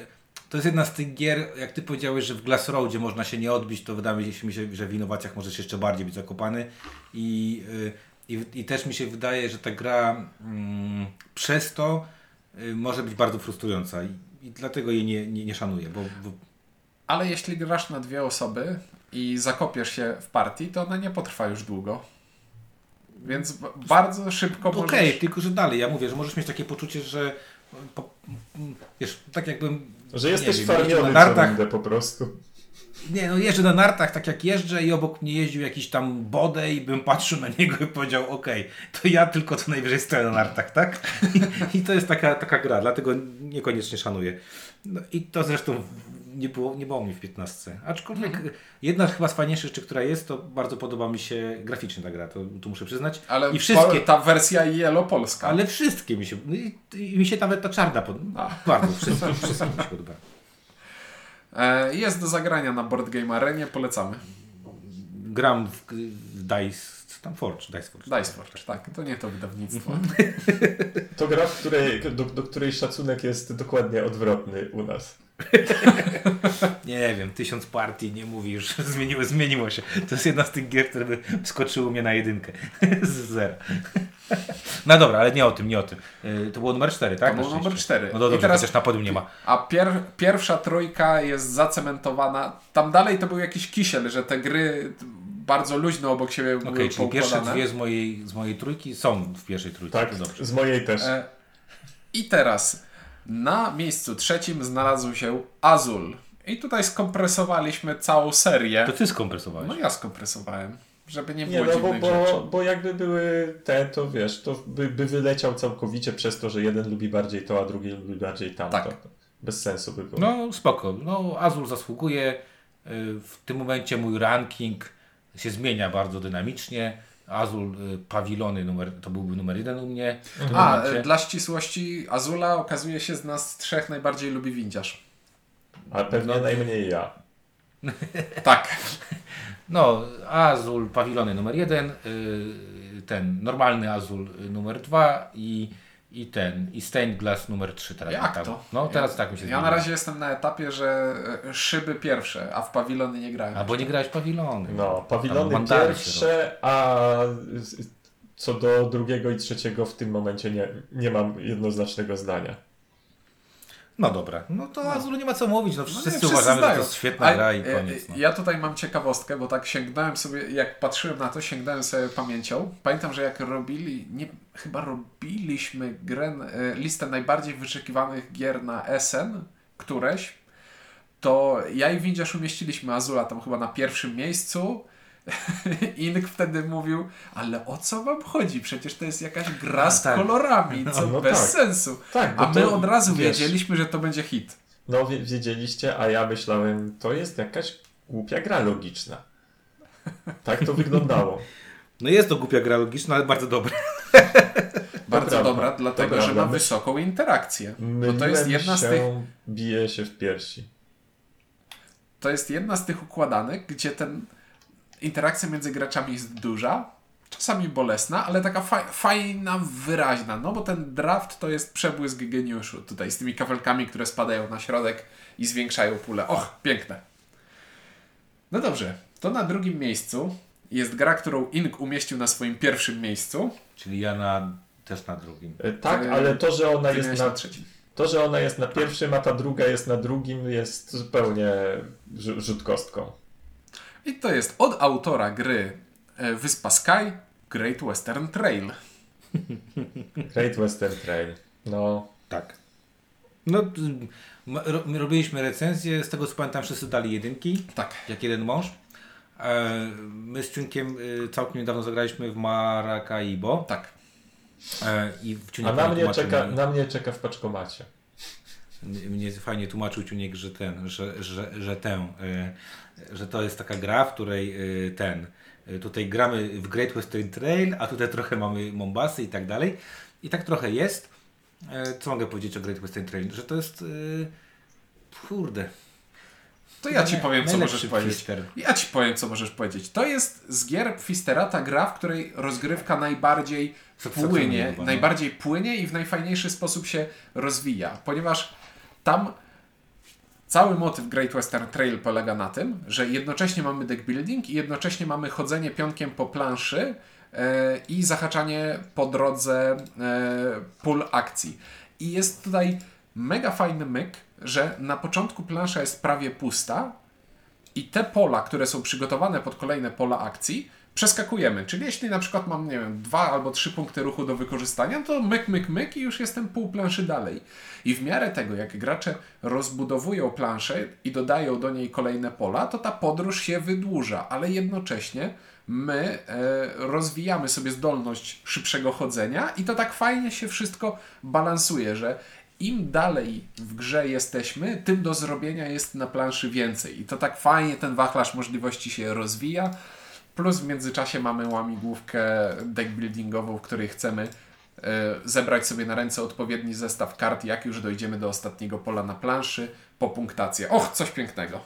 to jest jedna z tych gier, jak ty powiedziałeś, że w Glass Roadzie można się nie odbić, to wydaje mi się, że w innowacjach możesz jeszcze bardziej być zakopany i, y, i, i też mi się wydaje, że ta gra mm, przez to y, może być bardzo frustrująca i, i dlatego jej nie, nie, nie szanuję, bo, bo Ale jeśli grasz na dwie osoby i zakopiesz się w partii, to ona nie potrwa już długo. Więc bardzo szybko Okej, możesz... tylko że dalej, ja mówię, że możesz mieć takie poczucie, że po, wiesz, tak jakbym Że jesteś farmiony nartach, po prostu. nie no jeżdżę na nartach tak jak jeżdżę i obok mnie jeździł jakiś tam bodej i bym patrzył na niego i powiedział okej, to ja tylko co najwyżej stoję na nartach, tak? I, i to jest taka, taka gra, dlatego niekoniecznie szanuję. No i to zresztą nie było, nie było mi w 15. Aczkolwiek jedna chyba z fajniejszych rzeczy, która jest, to bardzo podoba mi się graficznie ta gra, to, to muszę przyznać. Ale I wszystkie, po, ta wersja Yellow-Polska. Ale wszystkie mi się. no I, i mi się nawet ta czarna podoba. Bardzo, wszystkie, wszystkie mi się podoba. E, jest do zagrania na Board Game Arenie, polecamy. Gram w, w Dice. Tam Forge? Dice Forge. Dice Forge, tak. To nie to wydawnictwo. To gra, w której, do, do której szacunek jest dokładnie odwrotny u nas. nie wiem, tysiąc partii nie mówisz, zmieniło, zmieniło się. To jest jedna z tych gier, które by wskoczyły mnie na jedynkę z zera. No dobra, ale nie o tym, nie o tym. Yy, To było numer 4, tak? To Na był numer szczęście. cztery. No to I dobrze, teraz- chociaż na podium nie ma. A pier, pierwsza trójka jest zacementowana. Tam dalej to był jakiś kisiel, że te gry bardzo luźno obok siebie Okej, były czyli pierwsze dwie z mojej, z mojej trójki są w pierwszej trójce. Tak, To dobrze. z mojej też. E, I teraz na miejscu trzecim znalazł się Azul. I tutaj skompresowaliśmy całą serię. To ty skompresowałeś. No ja skompresowałem, żeby nie Nie, było no bo, bo, bo jakby były te, to wiesz, to by, by wyleciał całkowicie przez to, że jeden lubi bardziej to, a drugi lubi bardziej tamto. Tak. Bez sensu by było. No spoko. No Azul zasługuje. Yy, W tym momencie mój ranking się zmienia bardzo dynamicznie. Azul, y, pawilony numer, to byłby numer jeden u mnie. A, momencie. e, dla ścisłości Azula okazuje się z nas trzech najbardziej lubi windziarz. A pewnie no- najmniej ja. Tak. No, Azul, pawilony numer jeden, y, ten normalny Azul y, numer dwa i, i ten, i Stained Glass numer trzy teraz. Jak tam. to? No teraz tak mi się Ja zmieniło. na razie jestem na etapie, że e, szyby pierwsze, a w pawilony nie grałem. A bo nie grałeś pawilony. No, pawilony pierwsze, a co do drugiego i trzeciego w tym momencie nie, nie mam jednoznacznego zdania. No dobra, no to Azulu nie ma co mówić, no No nie, wszyscy uważamy, że to znają. jest świetna A, gra i e, koniec. No. Ja tutaj mam ciekawostkę, bo tak sięgnąłem sobie, jak patrzyłem na to, sięgnąłem sobie pamięcią. Pamiętam, że jak robili, nie, chyba robiliśmy grę, e, listę najbardziej wyczekiwanych gier na SN, któreś, to ja i Windziarz umieściliśmy Azula tam chyba na pierwszym miejscu. Ink wtedy mówił, ale o co wam chodzi? Przecież to jest jakaś gra A, z tak. kolorami, co No bez tak. sensu. Tak, A my to, od razu wiesz, wiedzieliśmy, że to będzie hit. No wie- wiedzieliście, a ja myślałem, to jest jakaś głupia gra logiczna. Tak to wyglądało. no jest to głupia gra logiczna, ale bardzo dobra. Bardzo prawda, dobra, to dlatego że ma wysoką interakcję. Bo Myliłem to jest jedna z tych, bije się w piersi. to jest jedna z tych układanek, gdzie ten interakcja między graczami jest duża, czasami bolesna, ale taka fa fajna, wyraźna. No bo ten draft to jest przebłysk geniuszu tutaj z tymi kafelkami, które spadają na środek i zwiększają pulę. Och, piękne. No dobrze, to na drugim miejscu jest gra, którą Ink umieścił na swoim pierwszym miejscu. Czyli ja na, też na drugim. E, Tak, Ty- ale to, że ona jest na, trzecim. to, że ona jest na pierwszym, a ta druga jest na drugim, jest zupełnie rzu- rzut kostką. I to jest od autora gry e, Wyspa Sky, Great Western Trail. Great Western Trail. No, Tak. No, robiliśmy recenzję, z tego co pamiętam wszyscy dali jedynki, Tak. jak jeden mąż. E, my z Ciunkiem y, całkiem niedawno zagraliśmy w Maracaibo. Tak. E, I a na mnie, czeka, mi- na mnie czeka w paczkomacie. Mnie fajnie tłumaczył Ciuniek, że ten, że, że, że tę, że to jest taka gra, w której y, ten, y, tutaj gramy w Great Western Trail, a tutaj trochę mamy Mombasy i tak dalej. I tak trochę jest. E, Co mogę powiedzieć o Great Western Trail? Że to jest, y, kurde. To ja ci powiem, co możesz powiedzieć. Ja ci powiem, co możesz powiedzieć. To jest z gier Pfistera ta gra, w której rozgrywka najbardziej płynie, no. najbardziej płynie i w najfajniejszy sposób się rozwija, ponieważ tam cały motyw Great Western Trail polega na tym, że jednocześnie mamy deck building i jednocześnie mamy chodzenie pionkiem po planszy e, i zahaczanie po drodze e, pól akcji. I jest tutaj mega fajny myk, że na początku plansza jest prawie pusta, i te pola, które są przygotowane pod kolejne pola akcji, przeskakujemy. Czyli jeśli na przykład mam, nie wiem, dwa albo trzy punkty ruchu do wykorzystania, to myk, myk, myk i już jestem pół planszy dalej. I w miarę tego, jak gracze rozbudowują planszę i dodają do niej kolejne pola, to ta podróż się wydłuża, ale jednocześnie my e, rozwijamy sobie zdolność szybszego chodzenia i to tak fajnie się wszystko balansuje, że im dalej w grze jesteśmy, tym do zrobienia jest na planszy więcej. I to tak fajnie ten wachlarz możliwości się rozwija. Plus w międzyczasie mamy łamigłówkę deckbuildingową, w której chcemy e, zebrać sobie na ręce odpowiedni zestaw kart, jak już dojdziemy do ostatniego pola na planszy, po punktację. Och, coś pięknego.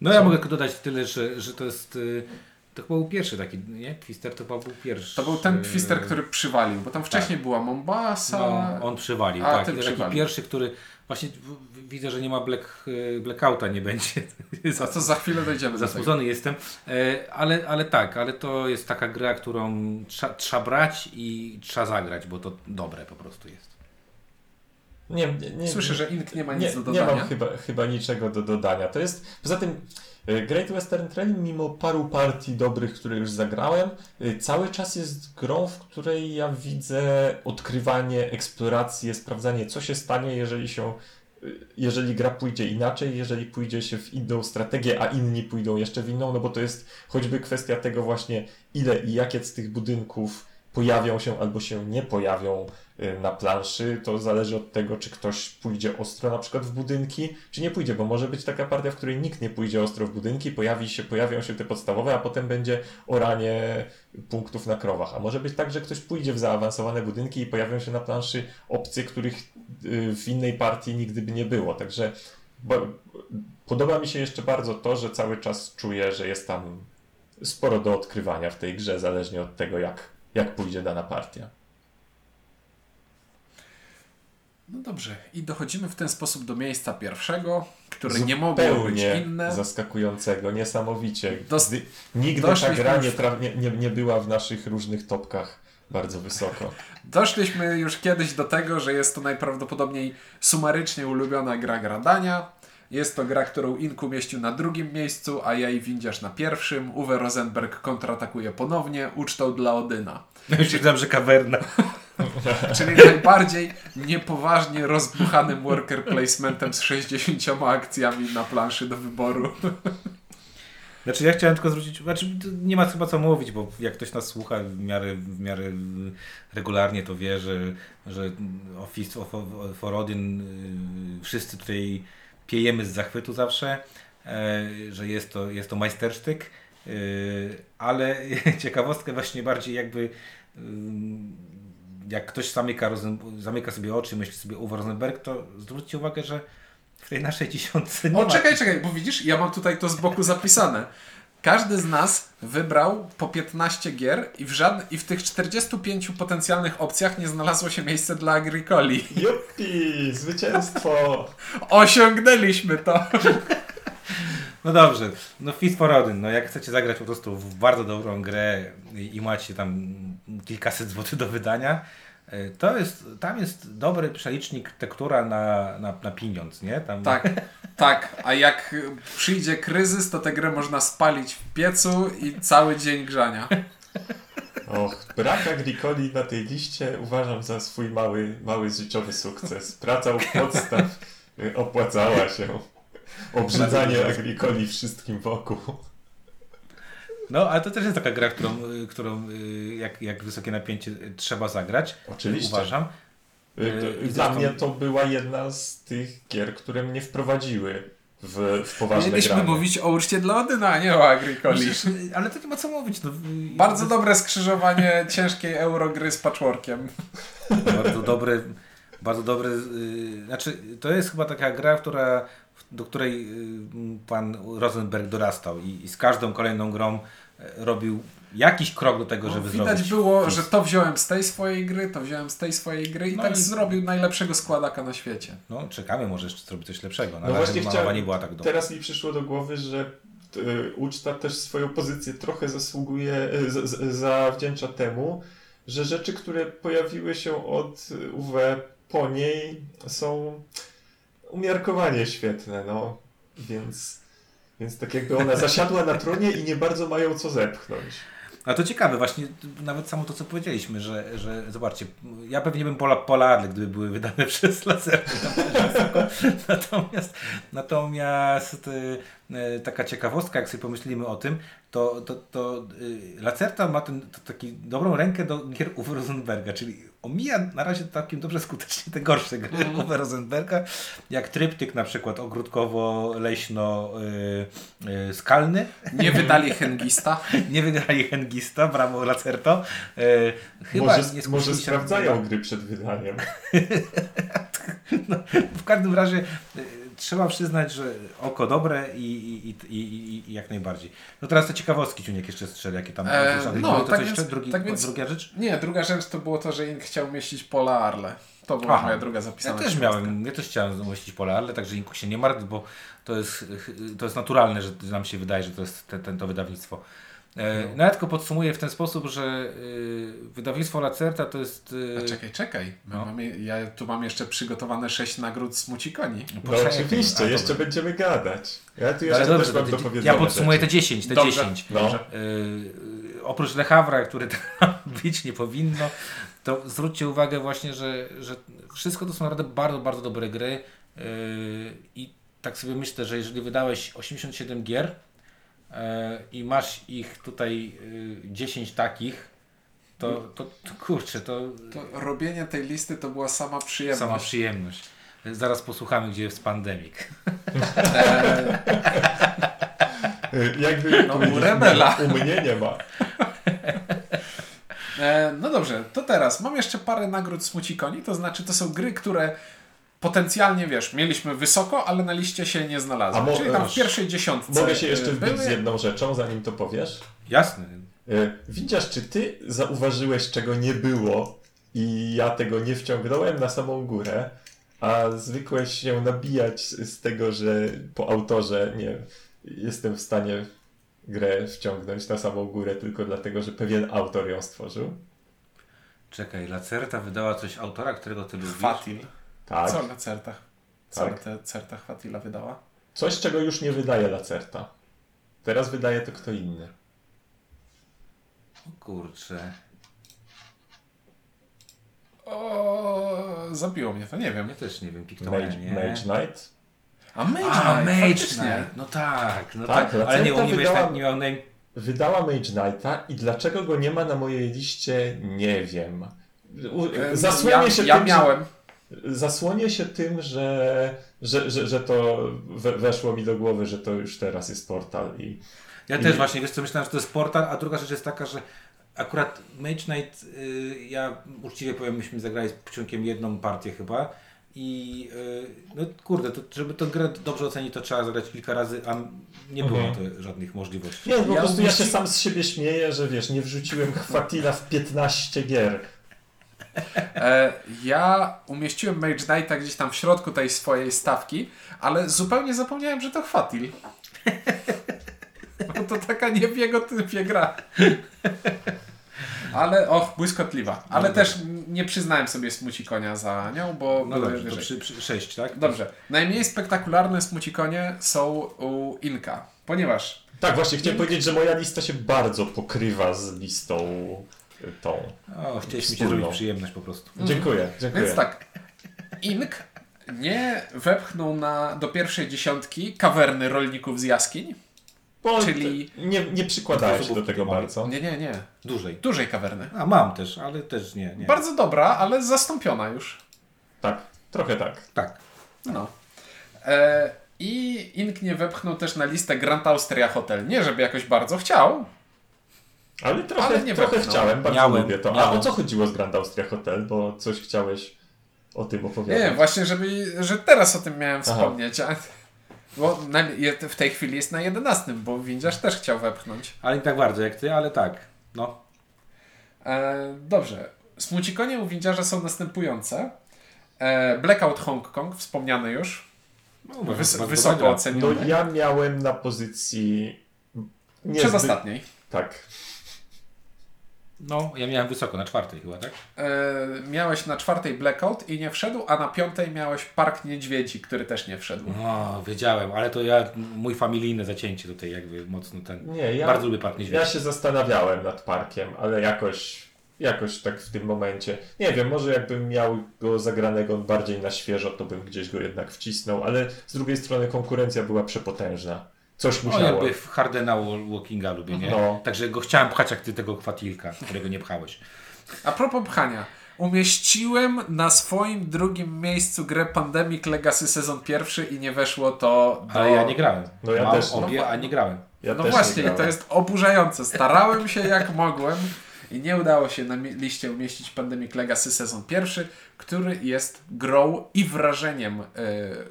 No ja mogę dodać tyle, że, że to jest y, To chyba był pierwszy taki, nie? Twister to chyba był pierwszy. To był ten Twister, który przywalił, bo tam wcześniej była Mombasa. No, on przywalił, A, tak. ten Taki przywalił. pierwszy, który... Właśnie widzę, że nie ma black, e, blackouta, nie będzie. A to za chwilę dojdziemy do. Zasmucony jestem, E, ale, ale tak, ale to jest taka gra, którą trza, trzeba brać i trzeba zagrać, bo to dobre po prostu jest. Nie, nie, nie, Słyszę, że Ink nie ma nic nie, do nie dodania. mam chyba, chyba niczego do dodania. To jest, poza tym Great Western Trail, mimo paru partii dobrych, które już zagrałem, y, cały czas jest grą, w której ja widzę odkrywanie, eksplorację, sprawdzanie, co się stanie, jeżeli się y, jeżeli gra pójdzie inaczej, jeżeli pójdzie się w inną strategię, a inni pójdą jeszcze w inną, no bo to jest choćby kwestia tego właśnie, ile i jakie z tych budynków pojawią się albo się nie pojawią na planszy, to zależy od tego, czy ktoś pójdzie ostro na przykład w budynki, czy nie pójdzie, bo może być taka partia, w której nikt nie pójdzie ostro w budynki, pojawi się, pojawią się te podstawowe, a potem będzie oranie punktów na krowach. A może być tak, że ktoś pójdzie w zaawansowane budynki i pojawią się na planszy opcje, których y, w innej partii nigdy by nie było. Także podoba mi się jeszcze bardzo to, że cały czas czuję, że jest tam sporo do odkrywania w tej grze, zależnie od tego, jak, jak pójdzie dana partia. No dobrze, i dochodzimy w ten sposób do miejsca pierwszego, które nie mogło być inne. zaskakujące, niesamowicie. Dos- Gdy, nigdy ta gra nie, tra- nie, nie, nie była w naszych różnych topkach bardzo wysoko. Doszliśmy już kiedyś do tego, że jest to najprawdopodobniej sumarycznie ulubiona gra gradania. Jest to gra, którą Ink umieścił na drugim miejscu, a ja i Windziarz na pierwszym. Uwe Rosenberg kontratakuje ponownie ucztą dla Odyna. Myślałem, że kawerna. Czyli najbardziej niepoważnie rozbuchanym worker placementem z 60 akcjami na planszy do wyboru. Znaczy ja chciałem tylko zwrócić, znaczy nie ma chyba co mówić, bo jak ktoś nas słucha w miarę, w miarę regularnie, to wie, że, że Office of, for Odin y, wszyscy tutaj piejemy z zachwytu zawsze, e, że jest to, jest to majstersztyk, y, ale ciekawostkę właśnie bardziej jakby jak ktoś zamyka, zamyka sobie oczy, myśli sobie Uwe Rosenberg, to zwróćcie uwagę, że w tej naszej dziesiątce nie O, ma czekaj, czekaj, bo widzisz, ja mam tutaj to z boku zapisane. Każdy z nas wybrał po 15 gier i w, żadne, i w tych 45 potencjalnych opcjach nie znalazło się miejsce dla Agricoli. Jupi! Zwycięstwo! Osiągnęliśmy to! No dobrze, no Fist for Odin, no jak chcecie zagrać po prostu w bardzo dobrą grę i, i macie tam kilkaset złotych do wydania, y, to jest, tam jest dobry przelicznik tektura na, na, na pieniądz, nie? Tam, Tak, tak. A jak przyjdzie kryzys, to tę grę można spalić w piecu i cały dzień grzania. Och, brak agricoli na tej liście uważam za swój mały, mały życiowy sukces. Praca u podstaw y, opłacała się. Obrzydzanie agricoli wszystkim wokół. No, ale to też jest taka gra, którą, y, którą y, jak, jak wysokie napięcie y, trzeba zagrać, Oczywiście. uważam. Dla zresztą- mnie to była jedna z tych gier, które mnie wprowadziły w, w poważne Mieliśmy granie. mówić o uczcie dla Odyna, a nie o Agricoli. Ale to nie ma co mówić. No, Bardzo dobre skrzyżowanie ciężkiej eurogry z patchworkiem. Bardzo dobre, bardzo dobre. Yy, znaczy, to jest chyba taka gra, która, do której yy, pan Rosenberg dorastał i, i z każdą kolejną grą e, robił jakiś krok do tego, żeby No, Widać zrobić. było, fist. że to wziąłem z tej swojej gry, to wziąłem z tej swojej gry i No tak i- zrobił najlepszego składaka na świecie. No, czekamy, może jeszcze zrobić coś lepszego. Na No razie chciałem- nie była tak dobra. Teraz mi przyszło do głowy, że y, uczta też swoją pozycję trochę zasługuje, y, z, z, zawdzięcza temu, że rzeczy, które pojawiły się od UW po niej są umiarkowanie świetne, no. Więc, więc tak jakby ona zasiadła na tronie i nie bardzo mają co zepchnąć. A to ciekawe, właśnie nawet samo to, co powiedzieliśmy, że, że zobaczcie, ja pewnie bym pola poladle, gdyby były wydane przez laserkę. natomiast natomiast y, y, taka ciekawostka, jak sobie pomyślimy o tym, to, to, to y, Lacerta ma ten, to taki dobrą rękę do gier Uwe Rosenberga, czyli omija na razie całkiem dobrze skutecznie te gorsze gry. Uwe Rosenberga, jak tryptyk na przykład ogródkowo-leśno-skalny, Nie wydali Hengista. nie wygrali Hengista, brawo Lacerto. E, chyba może, nie może sprawdzają gry przed wydaniem. W każdym razie trzeba przyznać, że oko dobre i, i, i, i, jak najbardziej. No teraz te ciekawostki Ciuniek jeszcze strzel, jakie tam E, oprócz no, tak więc- jeszcze? Drugi, tak więc- druga rzecz? Nie, druga rzecz to było to, że Ink chciał umieścić pola Arle. To była Aha. moja druga Ja zapisana też ciekawostka. miałem, ja też chciałem umieścić pole, ale także Inku się nie martw, bo to jest, to jest naturalne, że nam się wydaje, że to jest te, ten, to wydawnictwo. E, no. ja tylko podsumuję w ten sposób, że y, wydawnictwo Lacerta to jest... Y, A czekaj, czekaj. No. mamy, ja tu mam jeszcze przygotowane sześć nagród Smucikoni. No oczywiście, a, jeszcze będziemy gadać. Ja tu jeszcze dobrze, też mam to do ja podsumuję te rzeczy. 10, te Dobrze. 10. No. Yy, oprócz Le Havre, który tam być nie powinno, to zwróćcie uwagę właśnie, że, że wszystko to są naprawdę bardzo, bardzo dobre gry yy, i tak sobie myślę, że jeżeli wydałeś 87 gier yy, i masz ich tutaj yy, 10 takich, to, to, to kurczę, to To robienie tej listy to była sama przyjemność. sama przyjemność. Zaraz posłuchamy, gdzie jest pandemik. E, Y, Jakby No, rebela. U mnie nie ma. e, no dobrze, to teraz mam jeszcze parę nagród Smucikoni, to znaczy to są gry, które potencjalnie, wiesz, mieliśmy wysoko, ale na liście się nie znalazły. A mo- Czyli tam w e, pierwszej dziesiątce Mogę się jeszcze e, wbić były. z jedną rzeczą, zanim to powiesz? Jasne. Y, Widzisz, czy ty zauważyłeś, czego nie było i ja tego nie wciągnąłem na samą górę, a zwykłeś się nabijać z tego, że po autorze nie jestem w stanie grę wciągnąć na samą górę tylko dlatego, że pewien autor ją stworzył? Czekaj, Lacerta wydała coś autora, którego ty lubisz? Fatil. Tak. Co na certach? Co Tak. na te certach Fatila wydała? Coś, czego już nie wydaje Lacerta. Teraz wydaje to kto inny. O kurczę. O, zabiło mnie to, nie wiem. Ja też nie wiem, Pictomania, Mage, nie? Mage Knight? A Mage A, Knight, Mage. Knight. No tak, no Tak, tak. Ale nie, Lacerta u mnie wydała- wydała... nie miał name... Wydała Mage Knighta i dlaczego go nie ma na mojej liście, nie wiem. U- Zasłonię ja, się ja tym, miałem. Że, zasłonię się tym, że, że, że, że to we, weszło mi do głowy, że to już teraz jest portal i Ja I- też właśnie, wiesz co, myślałem, że to jest portal, a druga rzecz jest taka, że akurat Mage Knight, y, ja uczciwie powiem, myśmy zagrali z Pciunkiem jedną partię chyba i y, no kurde, to, żeby tę grę dobrze ocenić, to trzeba zagrać kilka razy, a nie było Mhm. to żadnych możliwości. nie, po Ja prostu ja się sam z siebie śmieję, że wiesz, nie wrzuciłem Chwatila w 15 gier. E, ja umieściłem Mage Knighta gdzieś tam w środku tej swojej stawki, ale zupełnie zapomniałem, że to Fatil. Bo to taka nie w jego typie gra. Ale och, błyskotliwa. Ale No też nie przyznałem sobie smucikonia za nią, bo No dobrze, to przy, przy 6, tak? Dobrze. Najmniej spektakularne smucikonie są u Inka, ponieważ Tak, właśnie chciałem Link- powiedzieć, że moja lista się bardzo pokrywa z listą tą. O, chcieliśmy ci zrobić przyjemność po prostu. Dziękuję, dziękuję. Więc tak, Ink nie wepchnął na, do pierwszej dziesiątki kawerny rolników z jaskiń. Bo czyli- nie, nie przykładałem się do tego bardzo. Nie, nie, nie. Dłużej. Dużej kawerny. A mam też, ale też nie. nie. Bardzo dobra, ale zastąpiona już. Tak, trochę tak. Tak. No. E, I Ink nie wepchnął też na listę Grand Austria Hotel. Nie, żeby jakoś bardzo chciał. Ale trochę, Ale nie trochę wepchnął. chciałem, bardzo Miałem, lubię to. A miałem. o co chodziło z Grand Austria Hotel? Bo coś chciałeś o tym opowiadać. Nie, właśnie, żeby, że teraz o tym miałem Aha. wspomnieć. A, bo na, w tej chwili jest na 11, bo Windziarz też chciał wepchnąć. Ale nie tak bardzo jak ty, ale tak. No. E, dobrze. Smucikonie u Windziarza są następujące. E, Blackout Hong Kong, wspomniany już. no Wys- wysoko gra. No oceniony. ja miałem na pozycji... niezbyt- Przedostatniej. Tak. No, ja miałem wysoko, na czwartej chyba, tak? E, miałeś na czwartej Blackout i nie wszedł, a na piątej miałeś Park Niedźwiedzi, który też nie wszedł. No, wiedziałem, ale to ja, mój familijne zacięcie tutaj jakby mocno ten... Nie, ja, Bardzo lubię Park Niedźwiedzi. ja się zastanawiałem nad parkiem, ale jakoś, jakoś tak w tym momencie. Nie wiem, może jakbym miał go zagranego bardziej na świeżo, to bym gdzieś go jednak wcisnął, ale z drugiej strony konkurencja była przepotężna. Coś No musiało. jakby w Hardena Wal- Walkinga lubię, nie? No. Także go chciałem pchać jak ty tego kwatilka, którego nie pchałeś. A propos pchania. Umieściłem na swoim drugim miejscu grę Pandemic Legacy sezon pierwszy i nie weszło to do... Ale ja nie grałem. No ja Mam też nie. obie, a nie grałem. Ja No właśnie, to jest oburzające. Starałem się jak mogłem i nie udało się na liście umieścić Pandemic Legacy sezon pierwszy, który jest grą i wrażeniem e,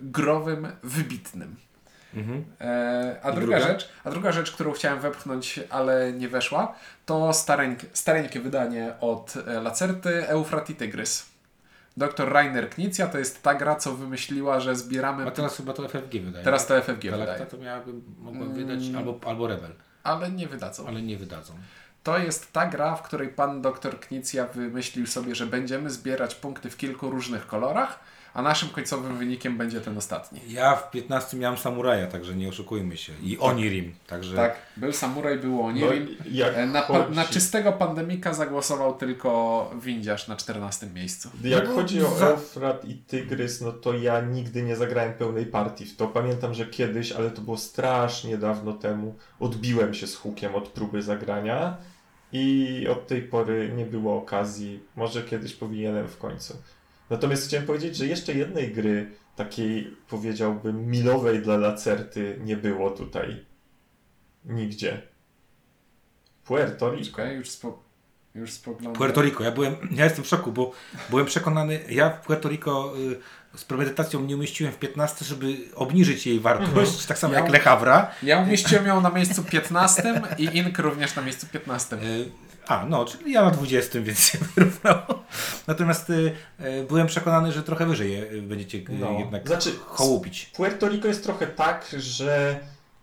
growym wybitnym. E, a, druga druga? rzecz, a druga rzecz, którą chciałem wepchnąć, ale nie weszła, to stareńkie, stareńkie wydanie od e, Lacerty Eufrat i Tygrys. Doktor Rainer Knizia to jest ta gra, co wymyśliła, że zbieramy... A teraz chyba to FFG wydaje. Teraz to FFG Galacta wydaje. to miałabym, mogła wydać albo, albo Rebel, Ale nie wydadzą. ale nie wydadzą. To jest ta gra, w której pan doktor Knizia wymyślił sobie, że będziemy zbierać punkty w kilku różnych kolorach, a naszym końcowym wynikiem będzie ten ostatni. Ja w 15 miałem Samuraja, także nie oszukujmy się. I Onirim, także... Tak, był Samuraj, było No, Onirim. jak, E, Na, chodzi, na czystego pandemika zagłosował tylko Windziarz na 14 miejscu. jak No, chodzi o za- Eufrat i Tygrys, no to ja nigdy nie zagrałem pełnej partii w to. Pamiętam, że kiedyś, ale to było strasznie dawno temu, odbiłem się z hukiem od próby zagrania i od tej pory nie było okazji. Może kiedyś powinienem w końcu. Natomiast chciałem powiedzieć, że jeszcze jednej gry, takiej powiedziałbym milowej dla Lacerty, nie było tutaj. Nigdzie. Puerto Rico. Już, już spoglądam. Puerto Rico. Ja byłem, ja jestem w szoku, bo byłem przekonany, ja w Puerto Rico y, z premedytacją nie umieściłem w 15, żeby obniżyć jej wartość, tak samo Ja- jak Le Havre. Ja umieściłem ją na miejscu 15 i Ink również na miejscu 15. Y, A, no, czyli ja na 20, więc się wyrównało. Natomiast y, y, byłem przekonany, że trochę wyżej y, będziecie y, No. jednak Znaczy, hołubić. Puerto Rico jest trochę tak, że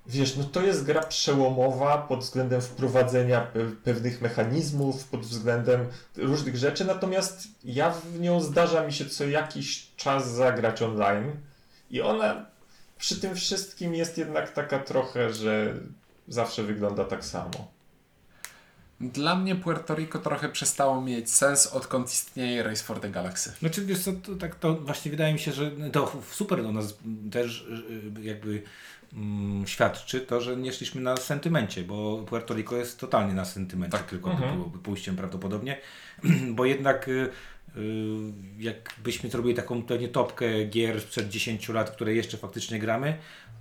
wiesz, no to jest gra przełomowa pod względem wprowadzenia pe- pewnych mechanizmów, pod względem różnych rzeczy, natomiast ja w nią zdarza mi się co jakiś czas zagrać online i ona przy tym wszystkim jest jednak taka trochę, że zawsze wygląda tak samo. Dla mnie Puerto Rico trochę przestało mieć sens, odkąd istnieje Race for the Galaxy. Znaczy, wiesz co, to, tak to właśnie wydaje mi się, że to super do nas też y, jakby mm, świadczy to, że nie szliśmy na sentymencie, bo Puerto Rico jest totalnie na sentymencie, Tak. tylko Mhm. to byłoby pójściem prawdopodobnie, bo jednak y, y, jakbyśmy zrobili taką pewnie topkę gier sprzed 10 lat, które jeszcze faktycznie gramy,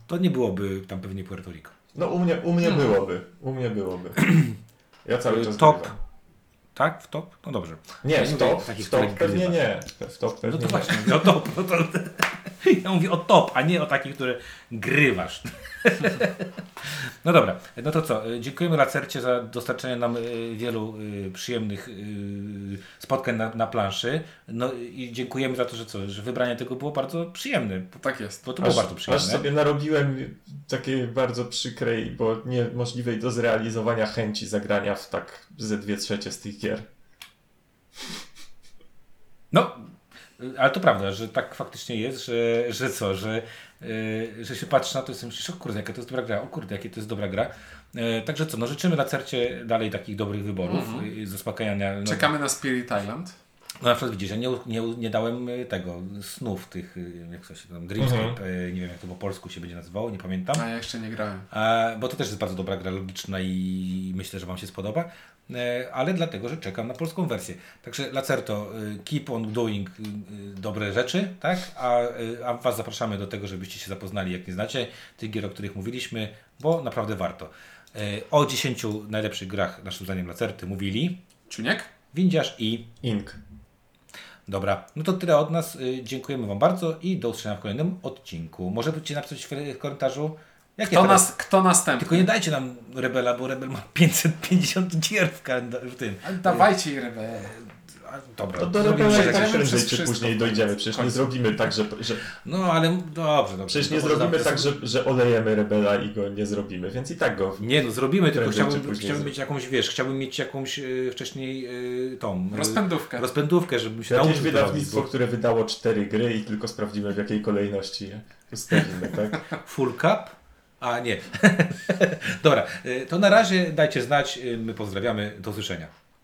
to nie byłoby tam pewnie Puerto Rico. No u mnie, u mnie Hmm. byłoby, u mnie byłoby. Ja cały czas Top. grywam. Tak? W top? No dobrze. Nie, Ja w top, w top pewnie nie. W top No pewnie to nie. właśnie, mówię o top. No to, ja mówię o top, a nie o takich, które grywasz. No dobra, no to co? Dziękujemy Lacercie za dostarczenie nam y, wielu y, przyjemnych y, spotkań na, na planszy. No i dziękujemy za to, że co, że wybranie tego było bardzo przyjemne. Tak jest. Bo to było Aż, bardzo aż przyjemne. sobie narobiłem takiej bardzo przykrej, bo niemożliwej do zrealizowania chęci zagrania w tak ze dwie trzecie z tych gier. No, ale to prawda, że tak faktycznie jest, że, że co, że, y, że się patrzy na to i sobie myślisz, o kurde, jaka to jest dobra gra, o kurde, jakie to jest dobra gra. Y, także co, no życzymy Lacercie dalej takich dobrych wyborów, y, zaspokajania. No, Czekamy na Spirit Island. No na przykład widzisz, ja nie, nie, nie dałem y, tego, snów tych, jak to się tam, Dreamscape, y, nie wiem jak to po polsku się będzie nazywało, nie pamiętam. A ja jeszcze nie grałem. E, bo to też jest bardzo dobra gra logiczna i myślę, że Wam się spodoba. E, ale dlatego, że czekam na polską wersję. Także Lacerto, y, keep on doing y, dobre rzeczy, tak? A, a Was zapraszamy do tego, żebyście się zapoznali, jak nie znacie tych gier, o których mówiliśmy, bo naprawdę warto. E, o 10 najlepszych grach, naszym zdaniem Lacerty, mówili Czuniek? Windziarz i Ink. Dobra, no to tyle od nas. Dziękujemy Wam bardzo i do usłyszenia w kolejnym odcinku. Może byście napisać w komentarzu, jakie Kto, teraz... nas, kto następny? Tylko nie dajcie nam Rebela, bo Rebel ma 550 gier w, w tym. Ale Dawajcie jej rebel. A, dobra. No do zrobimy Rebela tak prędzej czy później dojdziemy. Przecież nie zrobimy tak, że, że No ale dobrze, dobrze. przecież nie To może zrobimy tak, że, że olejemy Rebela i go nie zrobimy, więc i tak go. Nie, no zrobimy, tylko chciałbym, chciałbym mieć jakąś, wiesz, chciałbym mieć jakąś y, wcześniej y, tą... y, Rozpędówkę. Rozpędówkę, żebym się Jakieś nauczył to wydawnictwo, robić, które wydało cztery gry i tylko sprawdzimy w jakiej kolejności je ustawimy, tak? bo- Full cup? A nie. Dobra, y, to na razie dajcie znać, y, my pozdrawiamy, do usłyszenia.